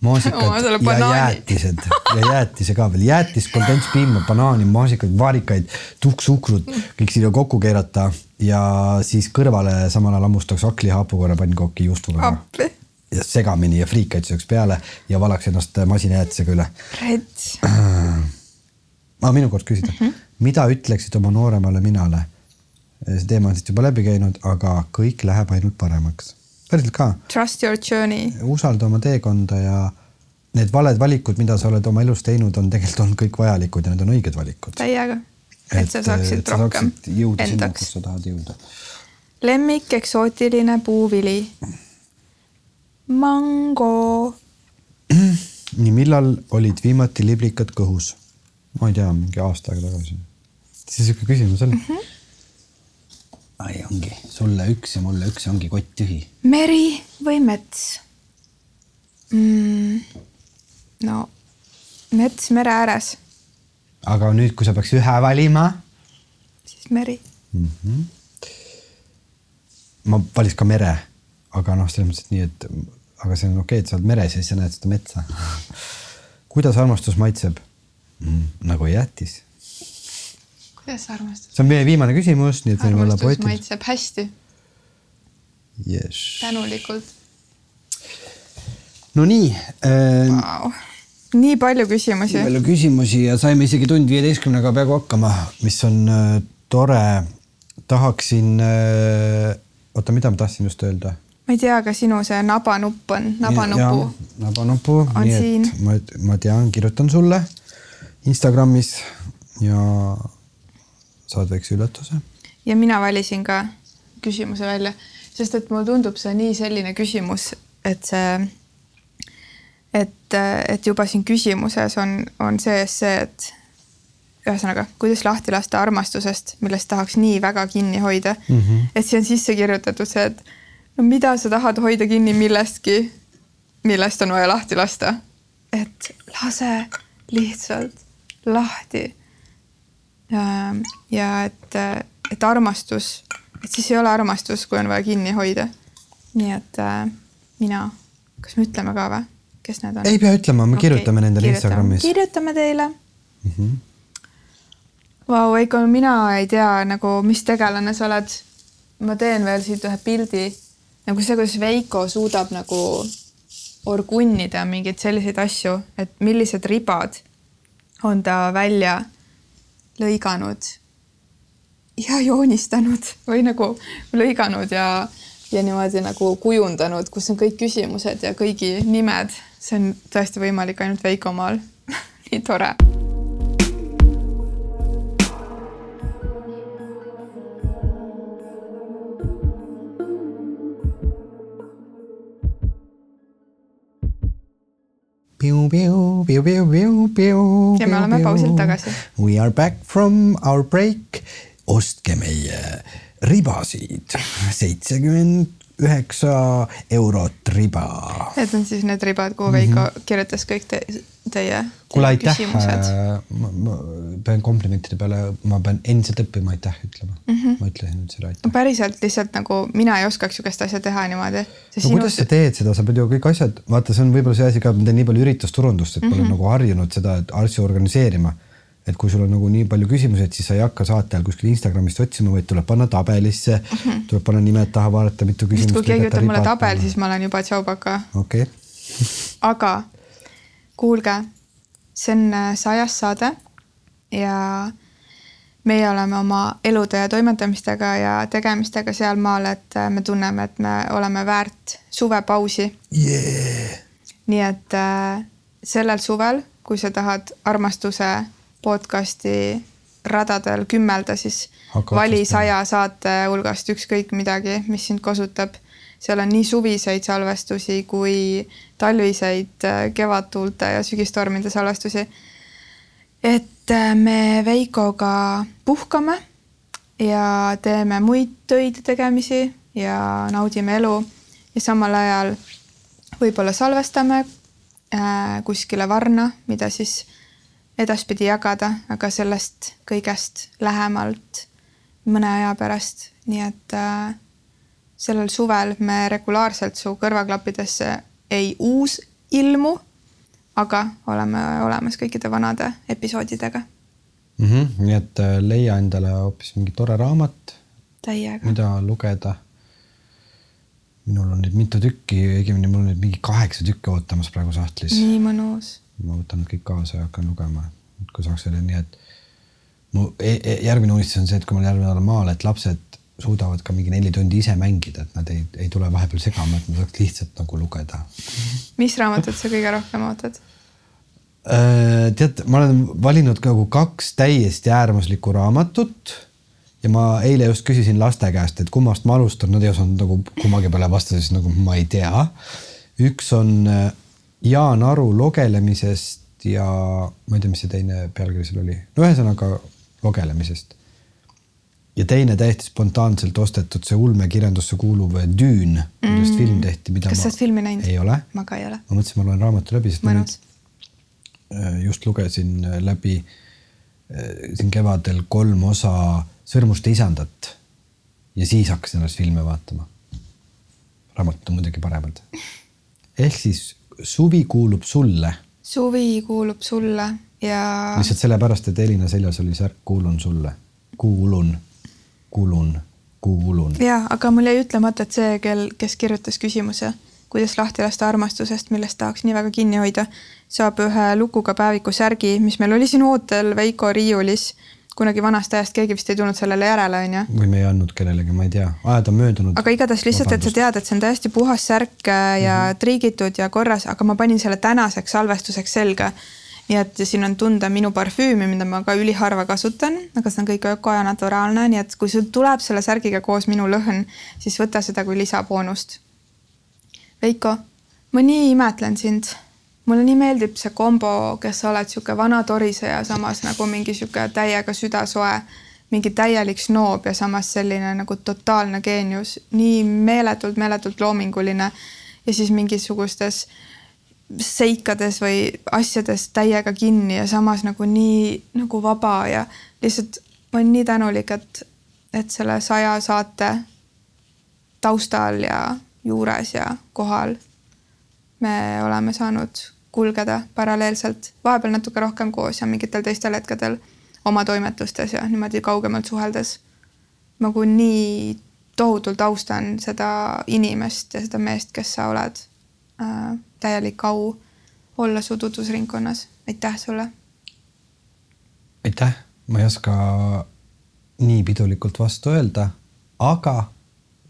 maasikad ja jäätised ja jäätise ka veel, jäätist, kondentspiima, banaani, maasikaid, vaarikaid, tuhksuhkrut, kõik sinna kokku keerata ja siis kõrvale samal ajal hammustaks hakklihapukorra pannkooki juustuga. ja segamini ja friikaid sööks peale ja valaks ennast masinajäätisega üle. aga minu kord küsida mm, -hmm. mida ütleksid oma nooremale minale? see teema on siit juba läbi käinud, aga kõik läheb ainult paremaks päriselt ka.
Trust your journey.
usalda oma teekonda ja need valed valikud, mida sa oled oma elus teinud, on tegelikult olnud kõik vajalikud ja need on õiged valikud.
täiega, et sa saaksid et rohkem
sa jõuda endaks. sinna, kus sa tahad jõuda.
lemmik eksootiline puuvili. mango.
nii, millal olid viimati liblikad kõhus? ma ei tea, mingi aasta aega tagasi. see sihuke küsimus oli mm. -hmm ai ongi, sulle üks ja mulle üks ja ongi kott tühi.
meri või mets mm,? no mets mere ääres.
Aga nüüd, kui sa peaks ühe valima?
siis meri mm.
-hmm. ma valiks ka mere, aga noh, selles mõttes, et nii, et aga see on okei okay,, et sa oled meres ja siis sa näed seda metsa kuidas armastus maitseb mm,? nagu jäätis
kuidas armastus?
see on meie viimane küsimus, nii et võime olla
armastus
poetid.
maitseb hästi,
Yes.
tänulikult
no nii äh,,
wow.. Nii palju küsimusi.
palju küsimusi ja saime isegi tund viieteistkümnega peaaegu hakkama, mis on äh, tore. tahaksin äh,, oota, mida ma tahtsin just öelda?
ma ei tea, kas sinu see nabanupp on, nabanupu.
nabanupu, nii
siin.
et ma, ma tean, kirjutan sulle Instagramis ja saad väikse üllatuse.
ja mina valisin ka küsimuse välja, sest et mulle tundub see nii selline küsimus, et see, et, et juba siin küsimuses on, on sees see, et ühesõnaga, kuidas lahti lasta armastusest, millest tahaks nii väga kinni hoida mm. -hmm. et siia on sisse kirjutatud see, et no mida sa tahad hoida kinni millestki, millest on vaja lahti lasta. et lase lihtsalt lahti ja, ja et, et armastus, et siis ei ole armastus, kui on vaja kinni hoida. nii et äh, mina, kas me ütleme ka või, kes need on?
ei pea ütlema, me
Okei,
kirjutame nendele
kirjutame.
Instagramis.
kirjutame teile
Mm -hmm.
Vau, Veiko, mina ei tea nagu, mis tegelane sa oled. ma teen veel siit ühe pildi nagu see, kuidas Veiko suudab nagu orgunnida mingeid selliseid asju, et millised ribad on ta välja lõiganud ja joonistanud või nagu lõiganud ja, ja niimoodi nagu kujundanud, kus on kõik küsimused ja kõigi nimed. See on tõesti võimalik ainult Veikomaal. nii tore
Ja
me oleme pausilt tagasi.
We are back from our break. ostke meie ribasid, seitsekümmend üheksa eurot riba.
Need on siis need ribad, kuhu Veiko kirjutas kõik te, teie,
Mhm. kuule, aitäh
küsimused.,
ma, ma pean komplimentide peale, ma pean endiselt õppima aitäh ütlema mm.
Mhm.
-hmm. ma ütlesin nüüd selle aitäh
no. päriselt lihtsalt nagu mina ei oskaks sihukest asja teha niimoodi.
no kuidas sa teed seda, sa pead ju kõik asjad, vaata, see on võib-olla see asi ka, ma teen nii palju üritusturundust, et mm -hmm.
Mhm.
pole nagu harjunud seda et asju organiseerima. Et kui sul on nagu nii palju küsimusi, et siis sa ei hakka saate ajal kuskil Instagramist otsima, vaid tuleb panna tabelisse mm, -hmm. tuleb panna nimed taha, vaadata, mitu küsimust.
kui keegi ütleb mulle tabel, siis ma olen juba tšaubaka.
okei okay.,
aga kuulge, see on äh, sajas saade ja meie oleme oma elude ja toimetamistega ja tegemistega sealmaal, et äh, me tunneme, et me oleme väärt suvepausi
yeah..
nii et äh, sellel suvel, kui sa tahad armastuse podcasti radadel kümmelda, siis
Hakka
vali saja saate hulgast ükskõik midagi, mis sind kosutab. seal on nii suviseid salvestusi kui talviseid äh, kevadtuulte ja sügistormide salvestusi. et äh, me Veikoga puhkame ja teeme muid töid ja tegemisi ja naudime elu ja samal ajal võib-olla salvestame äh, kuskile varna, mida siis edaspidi jagada, aga sellest kõigest lähemalt mõne aja pärast, nii et äh, sellel suvel me regulaarselt su kõrvaklappidesse ei uus ilmu, aga oleme olemas kõikide vanade episoodidega
Mm -hmm. nii et äh, leia endale hoopis mingi tore raamat,
täiega.
mida lugeda. minul on neid mitu tükki, õigemini mul on neid mingi kaheksa tükki ootamas praegu sahtlis.
nii mõnus.
Ma võtan need kõik kaasa ja hakkan lugema, et kui saaks selle nii, et mu e e järgmine unistus on see, et kui ma olen järgmine nädal maal, et lapsed suudavad ka mingi neli tundi ise mängida, et nad ei, ei tule vahepeal segama, et ma saaks lihtsalt nagu lugeda.
mis raamatut sa kõige rohkem ootad?
Äh, tead, ma olen valinud nagu kaks täiesti äärmuslikku raamatut ja ma eile just küsisin laste käest, et kummast ma alustan, nad ei osanud nagu kummagi peale vastata, siis nagu ma ei tea. üks on äh, Jaan Aru logelemisest ja ma ei tea, mis see teine pealkiri seal oli, no ühesõnaga logelemisest. ja teine täiesti spontaanselt ostetud see ulmekirjandusse kuuluv millest mm. film tehti, mida
kas
ma
sa oled filmi näinud?
ei ole.
ma ka ei ole.
ma mõtlesin, ma loen raamatu läbi, sest ma nüüd
mõnus.
Äh, just lugesin äh, läbi äh, siin kevadel kolm osa Sõrmuste isandat ja siis hakkasin alles filme vaatama. raamatud on muidugi paremad. ehk siis suvi kuulub sulle,
suvi kuulub sulle ja
lihtsalt sellepärast, et Elina seljas oli särk Kuulun sulle. kuulun, kuulun, kuulun.
ja, aga mul jäi ütlemata, et see, kel, kes kirjutas küsimuse, kuidas lahti lasta armastusest, millest tahaks nii väga kinni hoida, saab ühe lukuga päeviku särgi, mis meil oli siin ootel Veiko riiulis kunagi vanast ajast keegi vist ei tulnud sellele järele, onju.
või me ei andnud kellelegi, ma ei tea, ajad on möödunud.
aga igatahes lihtsalt, et sa tead, et see on täiesti puhas särk äh, ja mm -hmm. triigitud ja korras, aga ma panin selle tänaseks salvestuseks selga. nii et siin on tunda minu parfüümi, mida ma ka üliharva kasutan, aga see on kõik öko ja naturaalne, nii et kui sul tuleb selle särgiga koos minu lõhn, siis võta seda kui lisaboonust. Veiko, ma nii imetlen sind mulle nii meeldib see kombo, kes sa oled sihuke vana toriseja, samas nagu mingi sihuke täiega südasoe, mingi täielik snoob ja samas selline nagu totaalne geenius, nii meeletult, meeletult loominguline ja siis mingisugustes seikades või asjades täiega kinni ja samas nagu nii nagu vaba ja lihtsalt ma olen nii tänulik, et, et selle saja saate taustal ja juures ja kohal me oleme saanud kulgeda paralleelselt, vahepeal natuke rohkem koos ja mingitel teistel hetkedel oma toimetustes ja niimoodi kaugemalt suheldes. nagu nii tohutult austan seda inimest ja seda meest, kes sa oled äh,. täielik au olla su tutvusringkonnas, aitäh sulle.
aitäh, ma ei oska nii pidulikult vastu öelda, aga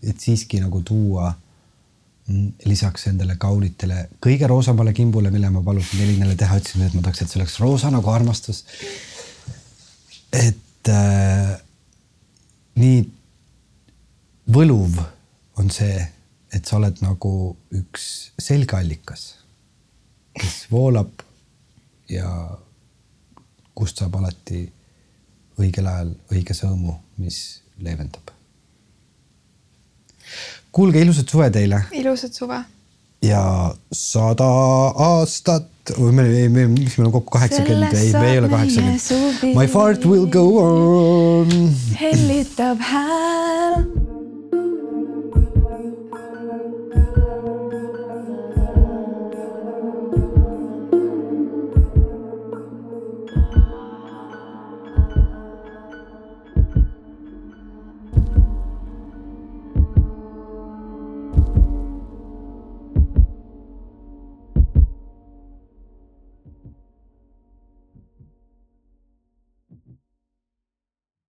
et siiski nagu tuua lisaks endale kaunitele, kõige roosamale kimbule, mille ma palusin Elinale teha, ütlesin, et ma tahaks, et see oleks roosa nagu armastus. et äh, nii võluv on see, et sa oled nagu üks selgeallikas, kes voolab ja kust saab alati õigel ajal õige sõõmu, mis leevendab kuulge, ilusat suve teile.
ilusat suve.
ja sada aastat või me, me, mis meil on kokku kaheksakümmend, ei, me ei ole kaheksakümmend. My fart will go on.
hellitab hääl